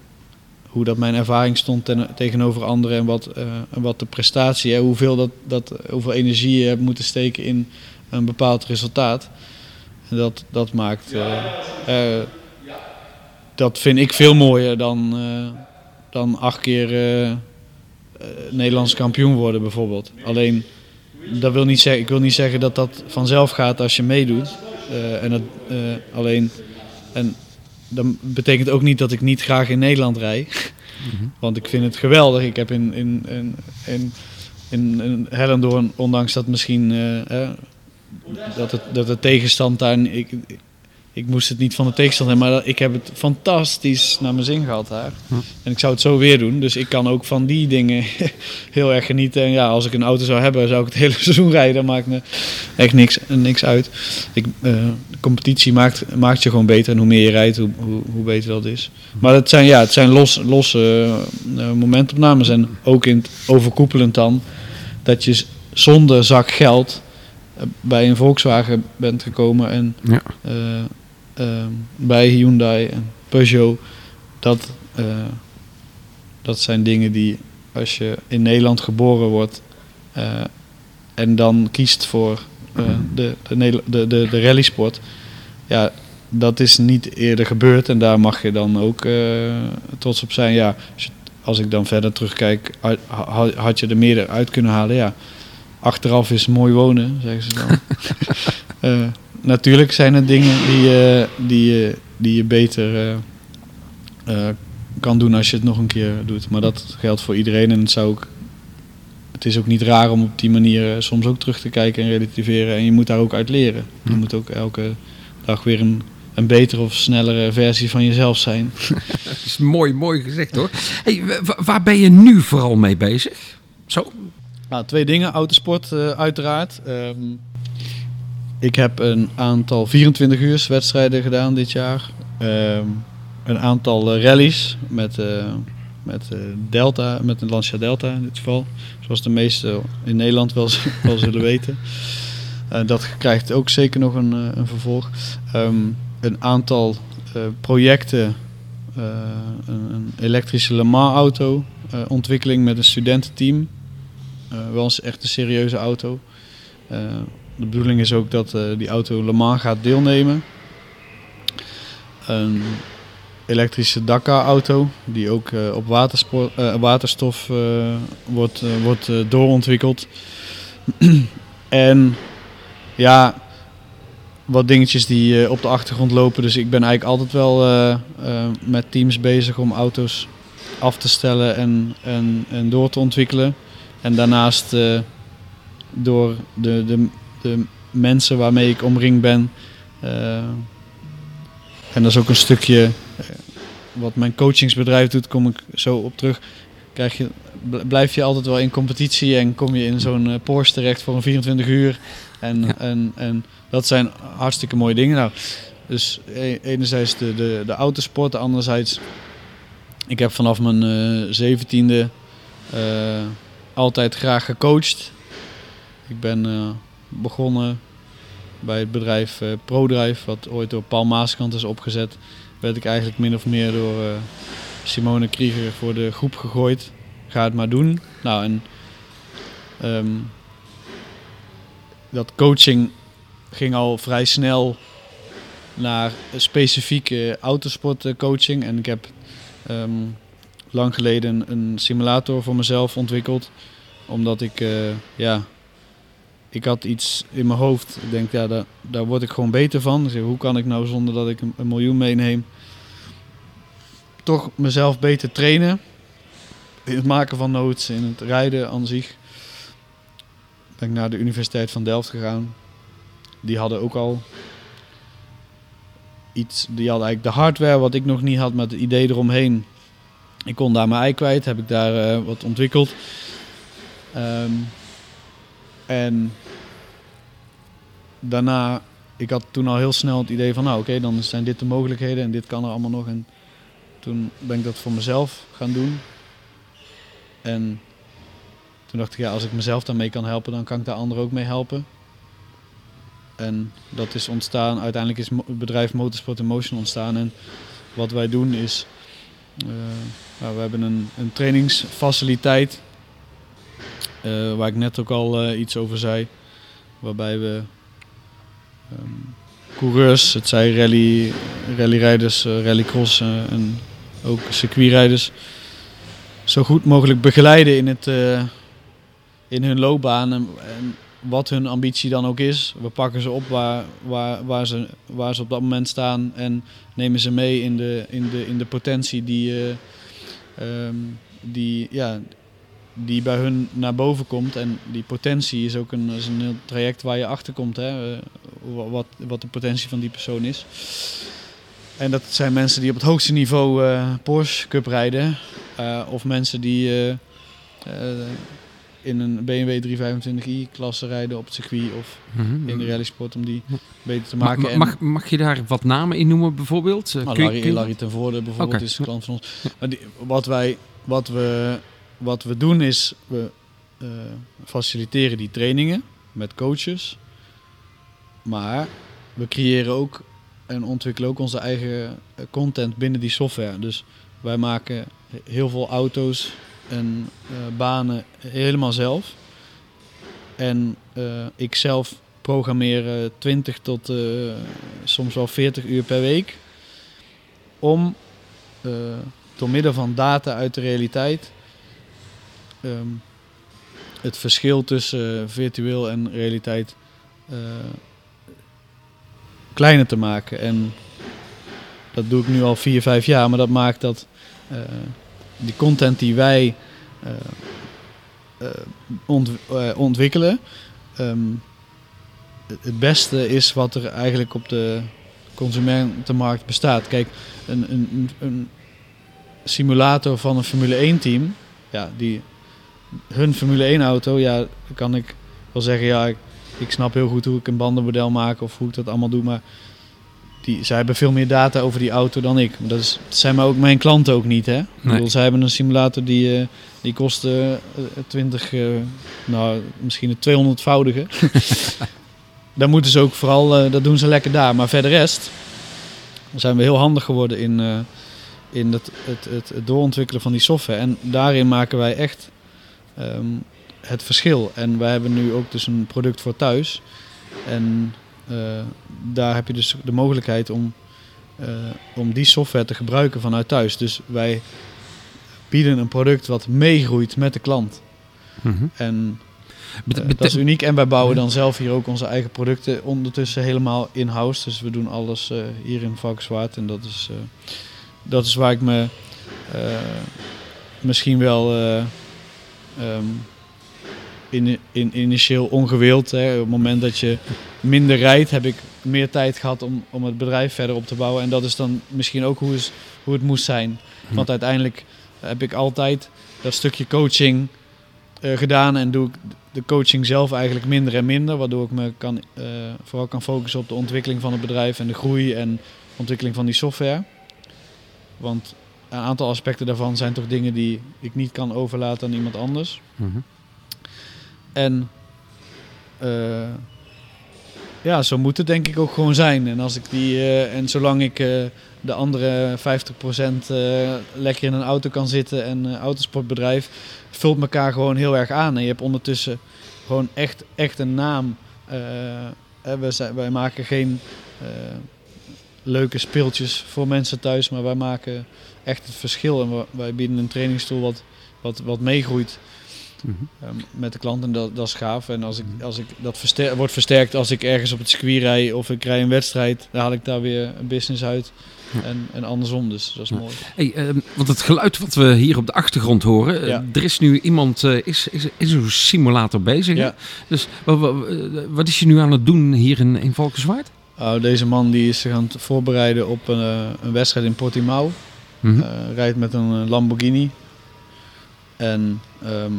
hoe dat mijn ervaring stond ten- tegenover anderen en wat, eh, wat de prestatie, hè, hoeveel, dat, dat, hoeveel energie je hebt moeten steken in een bepaald resultaat. En dat, dat maakt, eh, eh, dat vind ik veel mooier dan, eh, dan acht keer eh, eh, Nederlands kampioen worden bijvoorbeeld. Alleen, dat wil niet zeggen, ik wil niet zeggen dat dat vanzelf gaat als je meedoet. Eh, en dat, eh, alleen, en dat betekent ook niet dat ik niet graag in Nederland rij. Want ik vind het geweldig. Ik heb in, in, in, in, in, in Hellendoorn, ondanks dat misschien eh, dat, het, dat de tegenstand daar. Ik, ik moest het niet van de tegenstander hebben, maar ik heb het fantastisch naar mijn zin gehad daar. En ik zou het zo weer doen. Dus ik kan ook van die dingen heel erg genieten. En ja, als ik een auto zou hebben, zou ik het hele seizoen rijden. Maakt me echt niks, niks uit. Ik, eh, de competitie maakt, maakt je gewoon beter. En hoe meer je rijdt, hoe, hoe, hoe beter dat is. Maar het zijn, ja, het zijn los, losse uh, momentopnames. En ook in het overkoepelend dan, dat je zonder zak geld eh, bij een Volkswagen bent gekomen en ja. uh, bij Hyundai en Peugeot. Dat, uh, dat zijn dingen die als je in Nederland geboren wordt en dan kiest voor de, de, de, de, de rallysport. Ja, dat is niet eerder gebeurd en daar mag je dan ook trots op zijn. Ja, als, ik dan verder terugkijk, had je er meer uit kunnen halen. Ja, achteraf is mooi wonen, zeggen ze dan. uh, natuurlijk zijn er dingen die, uh, die, die je beter kan doen als je het nog een keer doet. Maar dat geldt voor iedereen en het, zou ook, het is ook niet raar om op die manier soms ook terug te kijken en relativeren. En je moet daar ook uit leren. Je moet ook elke dag weer een, een betere of snellere versie van jezelf zijn. dat is mooi, mooi gezegd hoor. Hey, waar ben je nu vooral mee bezig? Zo, nou, twee dingen. Autosport uh, uiteraard. Um, ik heb een aantal 24 uur wedstrijden gedaan dit jaar. Um, een aantal uh, rallies met, uh, met Delta, met een Lancia Delta in dit geval. Zoals de meesten in Nederland wel, zullen weten. dat krijgt ook zeker nog een, een vervolg. Um, een aantal projecten. een, een, elektrische Le Mans auto ontwikkeling met een studententeam. Wel eens echt een serieuze auto. De bedoeling is ook dat uh, die auto Le Mans gaat deelnemen. Een elektrische Dakar-auto die ook op waterstof wordt, wordt doorontwikkeld. en ja, wat dingetjes die op de achtergrond lopen. Dus ik ben eigenlijk altijd wel met teams bezig om auto's af te stellen en, en, en door te ontwikkelen. En daarnaast door de, de, de mensen waarmee ik omringd ben. Uh, en dat is ook een stukje uh, wat mijn coachingsbedrijf doet, kom ik zo op terug. Krijg je, blijf je altijd wel in competitie en kom je in zo'n Porsche terecht voor een 24 uur. En, ja. en, en dat zijn hartstikke mooie dingen. Nou, dus e-, enerzijds de, de, de autosport, anderzijds... Ik heb vanaf mijn zeventiende altijd graag gecoacht. Ik ben uh, begonnen bij het bedrijf uh, ProDrive, wat ooit door Paul Maaskant is opgezet. Werd ik eigenlijk min of meer door uh, Simone Krieger voor de groep gegooid. Ga het maar doen. Nou, en um, dat coaching ging al vrij snel naar specifieke autosportcoaching. En ik heb um, lang geleden een simulator voor mezelf ontwikkeld. Omdat ik, ja, ik had iets in mijn hoofd. Ik denk, ja, daar, daar word ik gewoon beter van. Dus hoe kan ik nou zonder dat ik een, miljoen meeneem, toch mezelf beter trainen. In het maken van notes, in het rijden aan zich. Ben ik naar de Universiteit van Delft gegaan. Die hadden ook al iets. Die hadden eigenlijk de hardware wat ik nog niet had, met het idee eromheen ik kon daar mijn ei kwijt, heb ik daar uh, wat ontwikkeld. Um, en daarna, ik had toen al heel snel het idee van, nou oké, dan zijn dit de mogelijkheden en dit kan er allemaal nog. En toen ben ik dat voor mezelf gaan doen. En toen dacht ik, ja, als ik mezelf daarmee kan helpen, dan kan ik daar anderen ook mee helpen. En dat is ontstaan, uiteindelijk is het bedrijf Motorsport Emotion ontstaan. En wat wij doen is uh, we hebben een, een trainingsfaciliteit, uh, waar ik net ook al uh, iets over zei, waarbij we um, coureurs, het zij rally, rallyrijders, rallycross en ook circuitrijders, zo goed mogelijk begeleiden in, het, in hun loopbaan en, wat hun ambitie dan ook is. We pakken ze op waar, waar, waar, ze, waar ze op dat moment staan en nemen ze mee in de, in de, in de potentie die, um, die, ja, die bij hun naar boven komt. En die potentie is ook een, is een traject waar je achter komt. Hè. Wa- wat, wat de potentie van die persoon is. En dat zijn mensen die op het hoogste niveau eh, Porsche Cup rijden. eh, of mensen die eh, eh, in een BMW 325i klasse rijden op het circuit of Mhm. in de rallysport om die beter te Ma- maken. ma- En- mag, mag je daar wat namen in noemen bijvoorbeeld? Eh, nou, Larry, Larry ten Voorde bijvoorbeeld is een klant van ons. Maar die, wat, wij, wat, we, wat we doen is, we eh, faciliteren die trainingen met coaches. Maar we creëren ook en ontwikkelen ook onze eigen eh, content binnen die software. Dus wij maken heel veel auto's en eh, banen helemaal zelf. En eh, ik zelf programmeer eh, 20 tot soms wel 40 uur per week. Om door middel van data uit de realiteit ehm, het verschil tussen virtueel en realiteit eh, kleiner te maken. En dat doe ik nu al 4, 5 jaar, maar dat maakt dat eh, die content die wij eh, ont- ontwikkelen, ehm, het- beste is wat er eigenlijk op de consumentenmarkt bestaat. Kijk, een, een- een simulator van een Formule 1 team, ja, die, hun Formule 1 auto, ja, dan kan ik wel zeggen, ja, ik, ik snap heel goed hoe ik een bandenmodel maak of hoe ik dat allemaal doe, maar die, zij hebben veel meer data over die auto dan ik. Dat, is, dat zijn maar ook mijn klanten ook niet, hè? Ik bedoel, zij hebben een simulator die, eh, die kost eh, 20, eh, nou, misschien het 200-voudige. daar moeten ze ook vooral, eh, dat doen ze lekker daar. Maar verder rest zijn we heel handig geworden in, eh, in het, het, het, het doorontwikkelen van die software. En daarin maken wij echt ehm, het verschil. En wij hebben nu ook dus een product voor thuis. En eh, daar heb je dus de mogelijkheid om, eh, om die software te gebruiken vanuit thuis. Dus wij bieden een product wat meegroeit met de klant. Mhm. En eh, dat is uniek. En wij bouwen dan zelf hier ook onze eigen producten ondertussen helemaal in-house. Dus we doen alles hier in Valkenswaard. En dat is, dat is waar ik me misschien wel ehm, in, in, initieel ongewild. Hè, op het moment dat je minder rijdt, heb ik meer tijd gehad om, om het bedrijf verder op te bouwen. En dat is dan misschien ook hoe, is, hoe het moest zijn. Want uiteindelijk heb ik altijd dat stukje coaching eh, gedaan en doe ik de coaching zelf eigenlijk minder en minder, waardoor ik me kan, eh, vooral kan focussen op de ontwikkeling van het bedrijf en de groei en ontwikkeling van die software. Want een aantal aspecten daarvan zijn toch dingen die ik niet kan overlaten aan iemand anders. Mhm. En eh, ja, zo moet het denk ik ook gewoon zijn. En, als ik die, eh, en zolang ik eh, de andere 50% eh, lekker in een auto kan zitten en een autosportbedrijf vult elkaar gewoon heel erg aan. En je hebt ondertussen gewoon echt, echt een naam. We zijn, wij maken geen leuke speeltjes voor mensen thuis, maar wij maken echt het verschil. En wij bieden een trainingstoel wat, wat, wat meegroeit Mhm. Ehm, met de klant en dat, dat is gaaf. En als ik, als ik dat verster wordt versterkt als ik ergens op het circuit rij of ik rij een wedstrijd, dan haal ik daar weer een business uit. Ja. En, en andersom, dus dat is Ja. mooi. Hey, ehm, want het geluid wat we hier op de achtergrond horen, eh, Ja. er is nu iemand, eh, is, is, is een simulator bezig. Dus wa- wa- eh, wat is je nu aan het doen hier in, in Valkenswaard? Nou, deze man die is zich aan het voorbereiden op een, een wedstrijd in Portimao. Mhm. Eh, rijdt met een eh, Lamborghini. En ehm,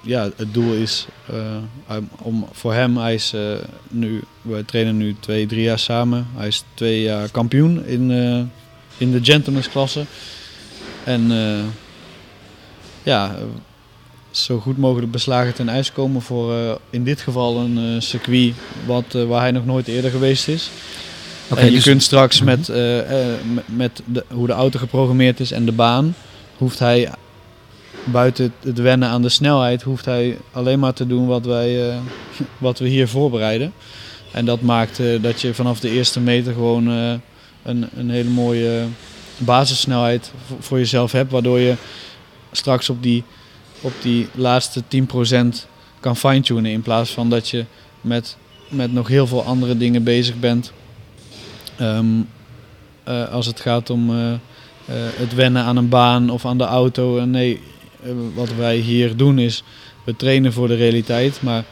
ja, het doel is eh, om voor hem, hij is nu, we trainen nu twee, drie jaar samen. Hij is twee jaar kampioen in, in de gentleman's klasse. En ja, zo goed mogelijk beslagen ten ijs komen voor in dit geval een circuit wat, waar hij nog nooit eerder geweest is. En je dus- kunt straks met, eh, eh, met, met de, hoe de auto geprogrammeerd is en de baan, hoeft hij buiten het, wennen aan de snelheid, hoeft hij alleen maar te doen wat, wij, eh, wat we hier voorbereiden. En dat maakt dat je vanaf de eerste meter gewoon een, een hele mooie basissnelheid voor, voor jezelf hebt, waardoor je straks op die, op die laatste 10% kan fine-tunen in plaats van dat je met, met nog heel veel andere dingen bezig bent. Ehm, eh, als het gaat om eh, eh, het wennen aan een baan of aan de auto. Nee, wat wij hier doen is, we trainen voor de realiteit, maar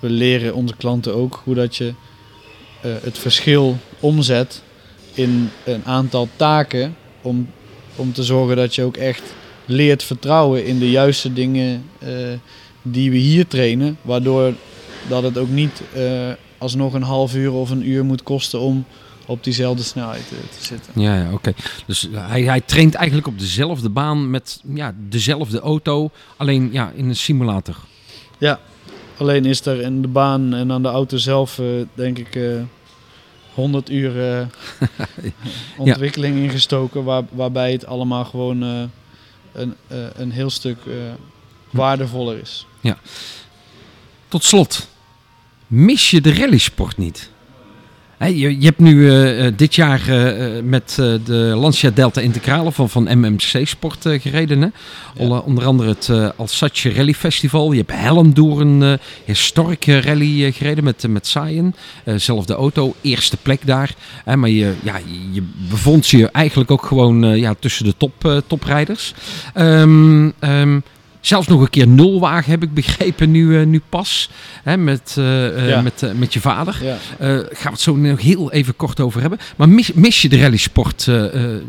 we leren onze klanten ook hoe dat je het verschil omzet in een aantal taken om, om te zorgen dat je ook echt leert vertrouwen in de juiste dingen die we hier trainen, waardoor dat het ook niet alsnog een half uur of een uur moet kosten om op diezelfde snelheid eh, te zitten. Ja, ja oké. Dus hij, hij traint eigenlijk op dezelfde baan met ja, dezelfde auto, alleen ja, in een simulator. Alleen is er in de baan en aan de auto zelf, eh, denk ik, eh 100 uur eh, ontwikkeling ingestoken. Waar, waarbij het allemaal gewoon eh, een, eh, een heel stuk eh, waardevoller is. Tot slot, mis je de rallysport niet? Je, je hebt nu eh, eh, dit jaar eh, met de Lancia Delta Integrale van, van MMC Sport gereden. Hè? Onder, onder andere het Alsace Rally Festival. Je hebt Helm door een historic rally gereden met, met. Eh, zelfde auto, eerste plek daar. Hè, maar je, ja, je- bevond je eigenlijk ook gewoon ja, tussen de top, toprijders. Ehm, Zelfs nog een keer nulwagen heb ik begrepen nu, eh, nu pas. Hè, met, eh, eh, Ja. met, met je vader. Ja. Gaan we het zo nog heel even kort over hebben. Maar mis, mis je de rallysport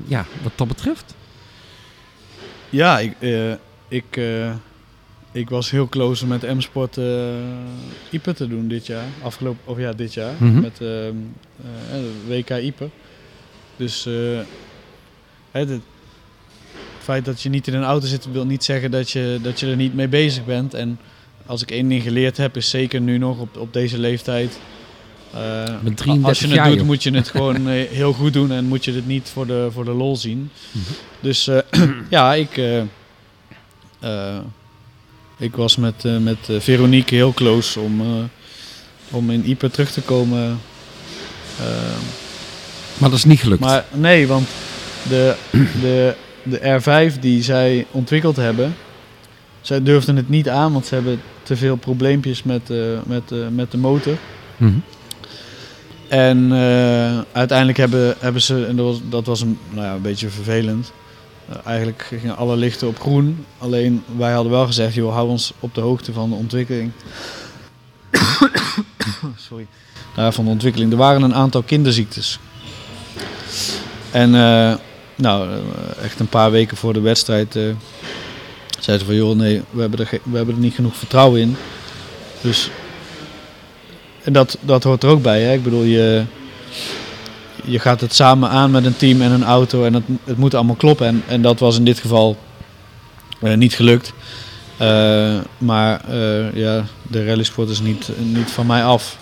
ja, wat dat betreft? Ja, ik, ik, ik was heel close met M-Sport IPE te doen dit jaar. Afgelopen, of ja, dit jaar. Mhm. Met ehm, eh, de WK IPE. Dus het, het feit dat je niet in een auto zit, wil niet zeggen dat je, dat je er niet mee bezig bent. En als ik één ding geleerd heb, is zeker nu nog op, op deze leeftijd. eh, Met 33 als je het jaar, doet, joh. moet je het gewoon eh, heel goed doen en moet je het niet voor de, voor de lol zien. Mhm. Dus eh, ja, ik, ik was met, met Veronique heel close om, om in Ieper terug te komen. Maar dat is niet gelukt. maar nee, want de, de, de R5 die zij ontwikkeld hebben, zij durfden het niet aan, want ze hebben te veel probleempjes met, eh, met, eh, met de motor. Mhm. En eh, uiteindelijk hebben, hebben ze, en dat was, dat was een, nou ja, een beetje vervelend. Eigenlijk gingen alle lichten op groen. Alleen wij hadden wel gezegd, joh, hou ons op de hoogte van de ontwikkeling. Sorry. Nou, van de ontwikkeling. Er waren een aantal kinderziektes. En nou, eh, echt een paar weken voor de wedstrijd zeiden ze van, joh, nee, we hebben, er we hebben er niet genoeg vertrouwen in. Dus en dat, dat hoort er ook bij. Hè? Ik bedoel, je, je gaat het samen aan met een team en een auto en het, het moet allemaal kloppen. En, en dat was in dit geval eh, niet gelukt. Maar ja, de rallysport is niet, niet van mij af.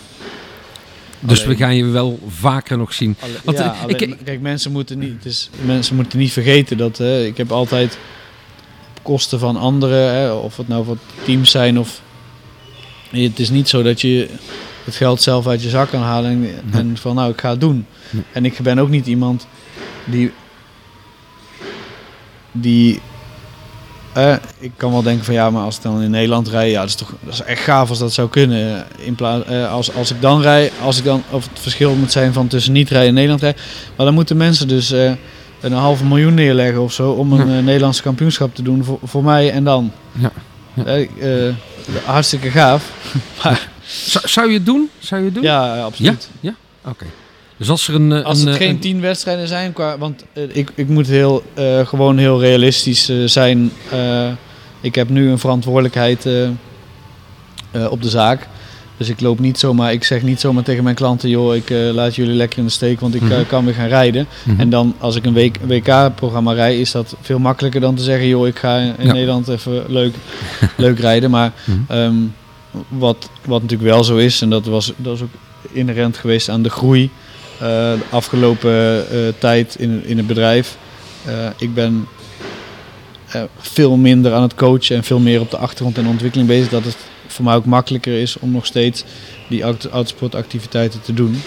Dus alleen- we gaan je wel vaker nog zien. Alle- Want, ja, eh, alleen- ik- kijk, mensen moeten niet, is, mensen moeten niet vergeten dat hè, ik heb altijd op kosten van anderen, hè, of het nou voor teams zijn of het is niet zo dat je het geld zelf uit je zak kan halen en, en van nou ik ga het doen. Nee. En ik ben ook niet iemand die die eh, ik kan wel denken van ja, maar als ik dan in Nederland rij, ja, dat is toch dat is echt gaaf als dat zou kunnen. In plaats, eh, als, als ik dan rij, als ik dan, of het verschil moet zijn van tussen niet rijden en Nederland rijden. Maar dan moeten mensen dus eh, een halve miljoen neerleggen of zo om een Ja. eh, Nederlands kampioenschap te doen voor, voor mij en dan. Ja. Ja. Hartstikke gaaf. Zou, zou je het doen? Zou je het doen? Ja, absoluut. Oké. Dus als er een... eh, Als een, het eh, geen een- tien wedstrijden zijn, qua, want eh, ik, ik moet heel, gewoon heel realistisch zijn. Ik heb nu een verantwoordelijkheid op de zaak. Dus ik loop niet zomaar, ik zeg niet zomaar tegen mijn klanten, joh, ik laat jullie lekker in de steek, want ik Mhm. kan weer gaan rijden. Mhm. En dan als ik een WK-programma rij, is dat veel makkelijker dan te zeggen, joh, ik ga in Ja. Nederland even leuk, leuk rijden. Maar Mhm. Ehm, wat, wat natuurlijk wel zo is, en dat was, dat is ook inherent geweest aan de groei de afgelopen eh, tijd in, in het bedrijf. Eh, ik ben eh, veel minder aan het coachen en veel meer op de achtergrond en ontwikkeling bezig. Dat het voor mij ook makkelijker is om nog steeds die autosportactiviteiten te doen.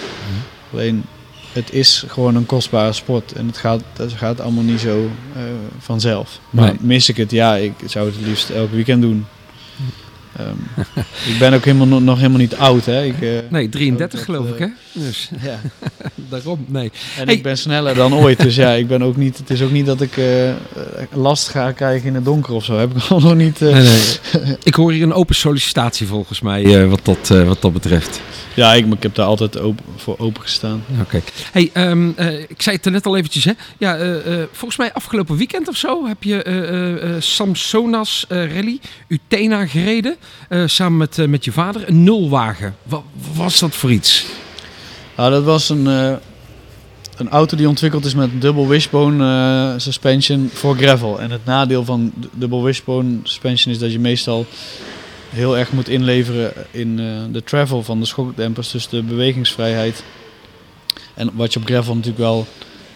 Alleen het is gewoon een kostbare sport en het gaat, het gaat allemaal niet zo eh, vanzelf. Maar Nee. mis ik het? Ja, ik zou het liefst elk weekend doen. Ehm, ik ben ook helemaal, nog- helemaal niet oud, hè? Ik, eh, Nee, 33 dat, geloof eh, ik, hè? Dus Ja. daarom, nee. En Hey. ik ben sneller dan ooit, dus ja, ik ben ook niet, het is ook niet dat ik eh, eh, last ga krijgen in het donker of zo. Heb ik gewoon nog niet. eh, Nee, nee. Ik hoor hier een open sollicitatie volgens mij, eh, wat, dat, eh, wat dat betreft. Ja, ik, ik heb daar altijd open, voor open gestaan. Oké. Hey, ehm, eh, ik zei het er net al eventjes, hè? Ja, eh, eh, volgens mij afgelopen weekend of zo heb je Samsonas Rally Utena gereden. samen met, met je vader. Een nulwagen. Wat was dat voor iets? Nou, dat was een, een auto die ontwikkeld is met dubbel wishbone suspension voor gravel. En het nadeel van dubbel wishbone suspension is dat je meestal heel erg moet inleveren in eh, de travel van de schokdempers, dus de bewegingsvrijheid. En wat je op gravel natuurlijk wel,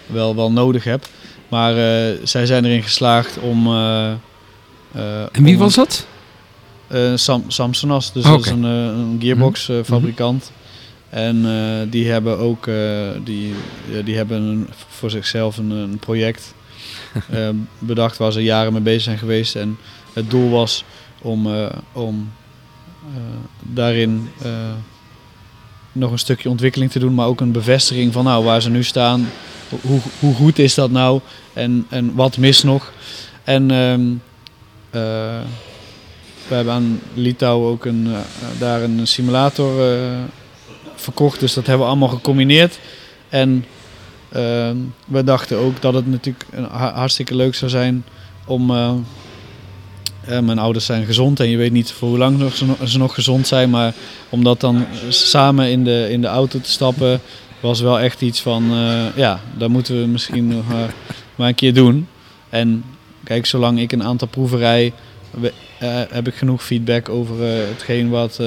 wel, wel nodig hebt. Maar eh, zij zijn erin geslaagd om... eh, En wie om- was dat? Sam, Samsonas, dus Oh, dat is een, een gearbox eh, fabrikant. En eh, die hebben ook die, die hebben een, voor zichzelf een, een project bedacht waar ze jaren mee bezig zijn geweest. En het doel was om, eh, om eh, daarin eh, nog een stukje ontwikkeling te doen, maar ook een bevestiging van nou, waar ze nu staan. Hoe, hoe goed is dat nou en, en wat mist nog? En ehm, eh, we hebben aan Litouwen ook een, daar een simulator verkocht, dus dat hebben we allemaal gecombineerd. En ehm, we dachten ook dat het natuurlijk hartstikke leuk zou zijn om. Eh, mijn ouders zijn gezond en je weet niet voor hoe lang nog, ze, nog, gezond zijn, maar om dat dan samen in de, in de auto te stappen, was wel echt iets van, eh, ja, dat moeten we misschien nog maar, een keer doen. En kijk, zolang ik een aantal proeven rij, we- eh, heb ik genoeg feedback over hetgeen wat,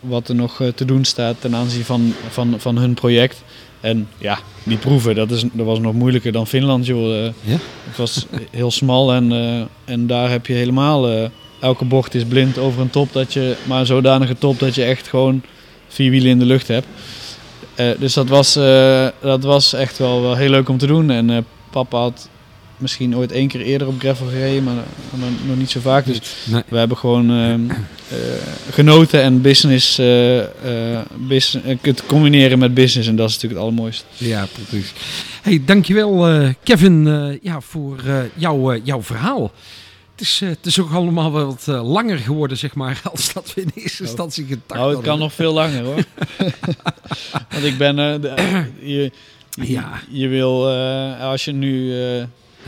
wat er nog te doen staat ten aanzien van, van, van hun project. En ja, die proeven, dat, is, dat was nog moeilijker dan Finland, joh. Eh, Ja? Het was heel smal en, eh, en daar heb je helemaal... eh, elke bocht is blind over een top, dat je, maar een zodanige top dat je echt gewoon vier wielen in de lucht hebt. Dus dat was, dat was echt wel, wel heel leuk om te doen. En papa had misschien ooit één keer eerder op gravel gereden, maar nog, nog niet zo vaak. Dus Nee. we hebben gewoon ehm, eh, genoten en business, eh, eh, eh, het combineren met business. En dat is natuurlijk het allermooiste. Ja, precies. Hey, dankjewel Kevin ja, voor jouw, jouw verhaal. Het is, het is ook allemaal wel wat langer geworden, zeg maar, als dat we in eerste instantie gedacht Nou, het hadden. kan nog veel langer hoor. Want ik ben, de- je, je, Ja. je wil, als je nu,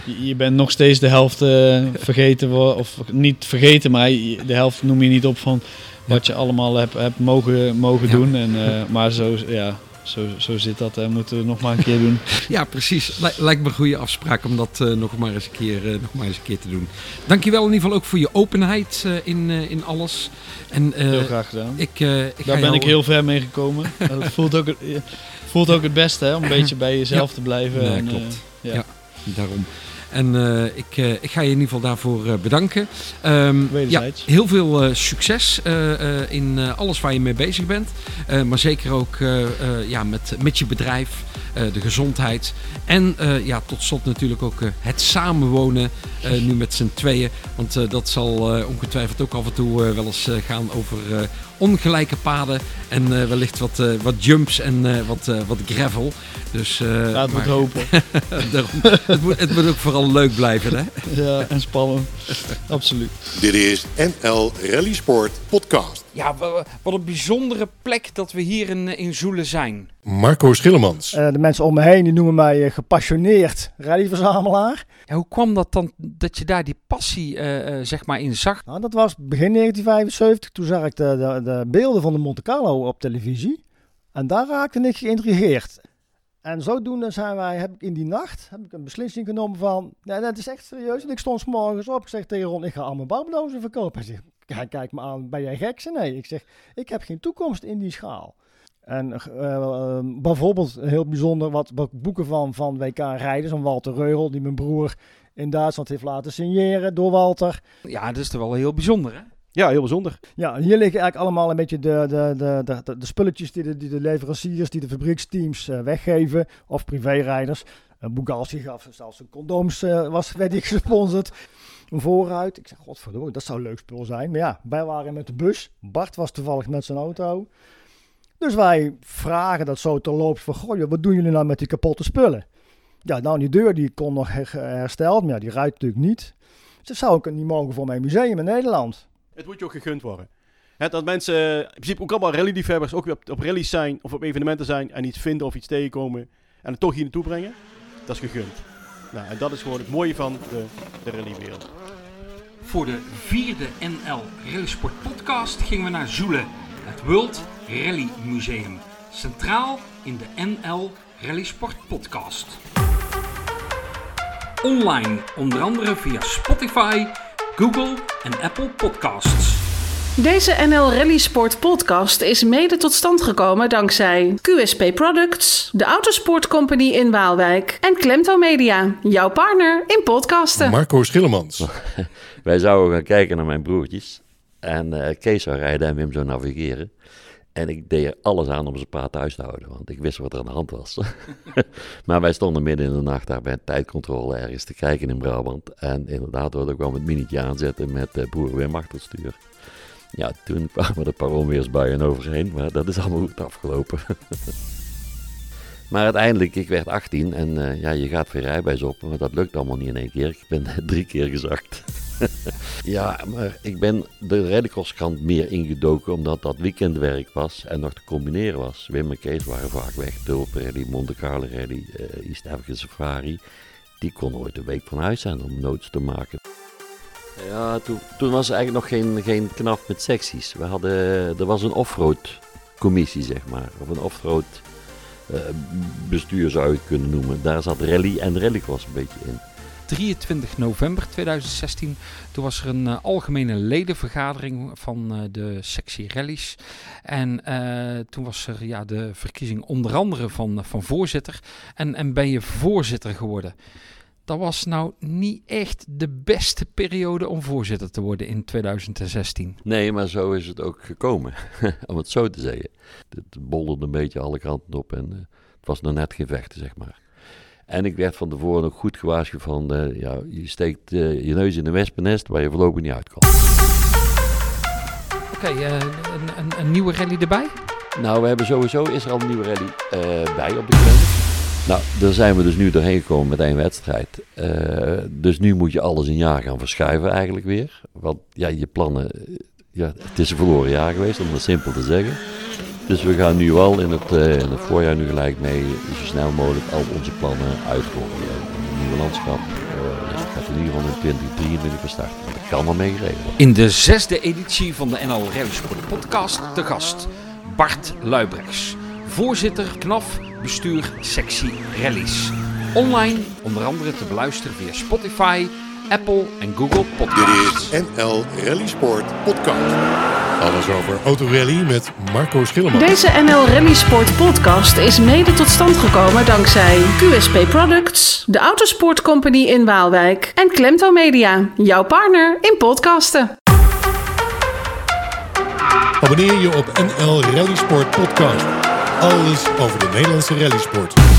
je, je bent nog steeds de helft eh, vergeten, of niet vergeten, maar de helft noem je niet op van wat je allemaal hebt, hebt mogen, mogen Ja. doen. En, eh, maar zo, ja, zo, zo zit dat en moeten we nog maar een keer doen. Ja, precies. Li- lijkt me een goede afspraak om dat eh, nog, maar eens een keer, nog maar eens een keer te doen. Dankjewel in ieder geval ook voor je openheid in, in alles. En, Heel graag gedaan. Ik, Daar ben jou- ik heel ver mee gekomen. Het voelt ook, het- voelt ook het beste hè, om een beetje bij jezelf te blijven. Nee, en, klopt. ja. Ja. Daarom. En eh, ik, eh, ik ga je in ieder geval daarvoor eh, bedanken. Ehm, ja, heel veel succes in alles waar je mee bezig bent. Maar zeker ook ja, met, met je bedrijf, de gezondheid. En ja, tot slot natuurlijk ook het samenwonen nu met z'n tweeën. Want dat zal ongetwijfeld ook af en toe wel eens gaan over ongelijke paden. En eh, wellicht wat, eh, wat jumps en eh, wat, eh, wat gravel. Dus, eh, Laten we het maar- hopen. Daarom, het, moet, het moet ook vooral leuk blijven, hè? Ja, en spannend. Absoluut. Dit is NL Rally Sport Podcast. Ja, wa- wat een bijzondere plek dat we hier in, in Zoelen zijn. Marco Schillemans. Eh, de mensen om me heen die noemen mij eh, gepassioneerd rallyverzamelaar. Ja, hoe kwam dat dan dat je daar die passie eh, eh, zeg maar in zag? Nou, dat was begin 1975. Toen zag ik de, de, de beelden van de Monte Carlo op televisie. En daar raakte ik geïntrigeerd. En zodoende zijn wij, heb ik in die nacht heb ik een beslissing genomen van... Nee, dat is echt serieus. En ik stond 's morgens op. Ik zeg tegen Ron, ik ga allemaal bouwdozen verkopen. Hij kijkt me aan, ben jij gek? Nee. Ik zeg, ik heb geen toekomst in die schaal. En eh, eh, bijvoorbeeld heel bijzonder wat boeken van, van WK-rijders. Van Walter Reul, die mijn broer in Duitsland heeft laten signeren door Walter. Ja, dat is toch wel heel bijzonder, hè? Ja, heel bijzonder. Ja, hier liggen eigenlijk allemaal een beetje de, de, de, de, spulletjes die de, die de leveranciers, die de fabrieksteams eh, weggeven. Of privérijders. Uh, gaf zelfs een condooms, eh, was, werd die gesponsord. Een vooruit. Ik zeg, godverdomme, dat zou een leuk spul zijn. Maar ja, wij waren met de bus. Bart was toevallig met zijn auto. Dus wij vragen dat zo terloops van, goh, wat doen jullie nou met die kapotte spullen? Ja, nou, die deur die kon nog her- hersteld, maar ja, die ruikt natuurlijk niet. Dus dat zou ik niet mogen voor mijn museum in Nederland. Het moet je ook gegund worden. Dat mensen in principe ook allemaal rally-liefhebbers ook weer op, op zijn of op evenementen zijn en iets vinden of iets tegenkomen en het toch hier naartoe brengen. Dat is gegund. Nou, en dat is gewoon het mooie van de, rallywereld. Voor de vierde NL Rallysport podcast gingen we naar Zoelen, het World Rally Museum. Centraal in de NL Rallysport podcast. Online, onder andere via Spotify, Google en Apple Podcasts. Deze NL Rally Sport podcast is mede tot stand gekomen dankzij QSP Products, de Autosport Company in Waalwijk en Klemto Media, jouw partner in podcasten. Marco Schillemans. Wij zouden gaan kijken naar mijn broertjes. En eh, Kees zou rijden en Wim zou navigeren. En ik deed er alles aan om ze pa thuis te houden, want ik wist wat er aan de hand was. maar wij stonden midden in de nacht daar bij een tijdcontrole ergens te kijken in Brabant. En inderdaad, we ook wel het minietje aanzetten met uh, broer Wim achter het stuur. Ja, toen kwamen een paar onweersbuien overheen, maar dat is allemaal goed afgelopen. maar uiteindelijk, ik werd 18 en uh, ja, je gaat weer rijbewijs op, maar dat lukt allemaal niet in één keer. Ik ben drie keer gezakt. ja, maar ik ben de rallycrosskrant meer ingedoken omdat dat weekendwerk was en nog te combineren was. Wim en Kees waren vaak weg, Rally, Monte Carlo Rally, uh, East Safari. Die kon ooit een week van huis zijn om notes te maken. Ja, toen, was er eigenlijk nog geen, geen knaf met secties. We hadden, er was een offroad commissie, zeg maar. Of een offroad uh, bestuur zou je het kunnen noemen. Daar zat rally en rallycross een beetje in. 23 november 2016. Toen was er een uh, algemene ledenvergadering van uh, de sectie rallies. En toen was er ja, de verkiezing onder andere van, van voorzitter. En, en ben je voorzitter geworden. Dat was nou niet echt de beste periode om voorzitter te worden in 2016. Nee, maar zo is het ook gekomen, om het zo te zeggen. Het bolderde een beetje alle kanten op en het was nog net geen vechten, zeg maar. En ik werd van tevoren ook goed gewaarschuwd van, uh, ja, je steekt uh, je neus in een wespennest waar je voorlopig niet uit kan. Oké, okay, een, een, een, nieuwe rally erbij? Nou, we hebben sowieso, is er al een nieuwe rally bij op de kalender. Nou, daar zijn we dus nu doorheen gekomen met één wedstrijd. dus nu moet je alles een jaar gaan verschuiven eigenlijk weer. Want ja, je plannen, ja, het is een verloren jaar geweest, om dat simpel te zeggen. Dus we gaan nu al in het, uh, in het voorjaar nu gelijk mee zo snel mogelijk al onze plannen uitvoeren. Een nieuwe landschap uh, gaat in ieder geval in 2023 van start. Dat kan al mee geregeld In de zesde editie van de NL Rally podcast te gast Bart Luibrechts. Voorzitter KNAF bestuur sectie rallies. Online onder andere te beluisteren via Spotify, Apple en Google Podcasts. Dit is NL Rally Sport Podcast. Alles over autorally met Marco Schillemans. Deze NL Rally Sport podcast is mede tot stand gekomen dankzij QSP Products, de Autosport Company in Waalwijk en Klemto Media, jouw partner in podcasten. Abonneer je op NL Rally Sport podcast. Alles over de Nederlandse rallysport.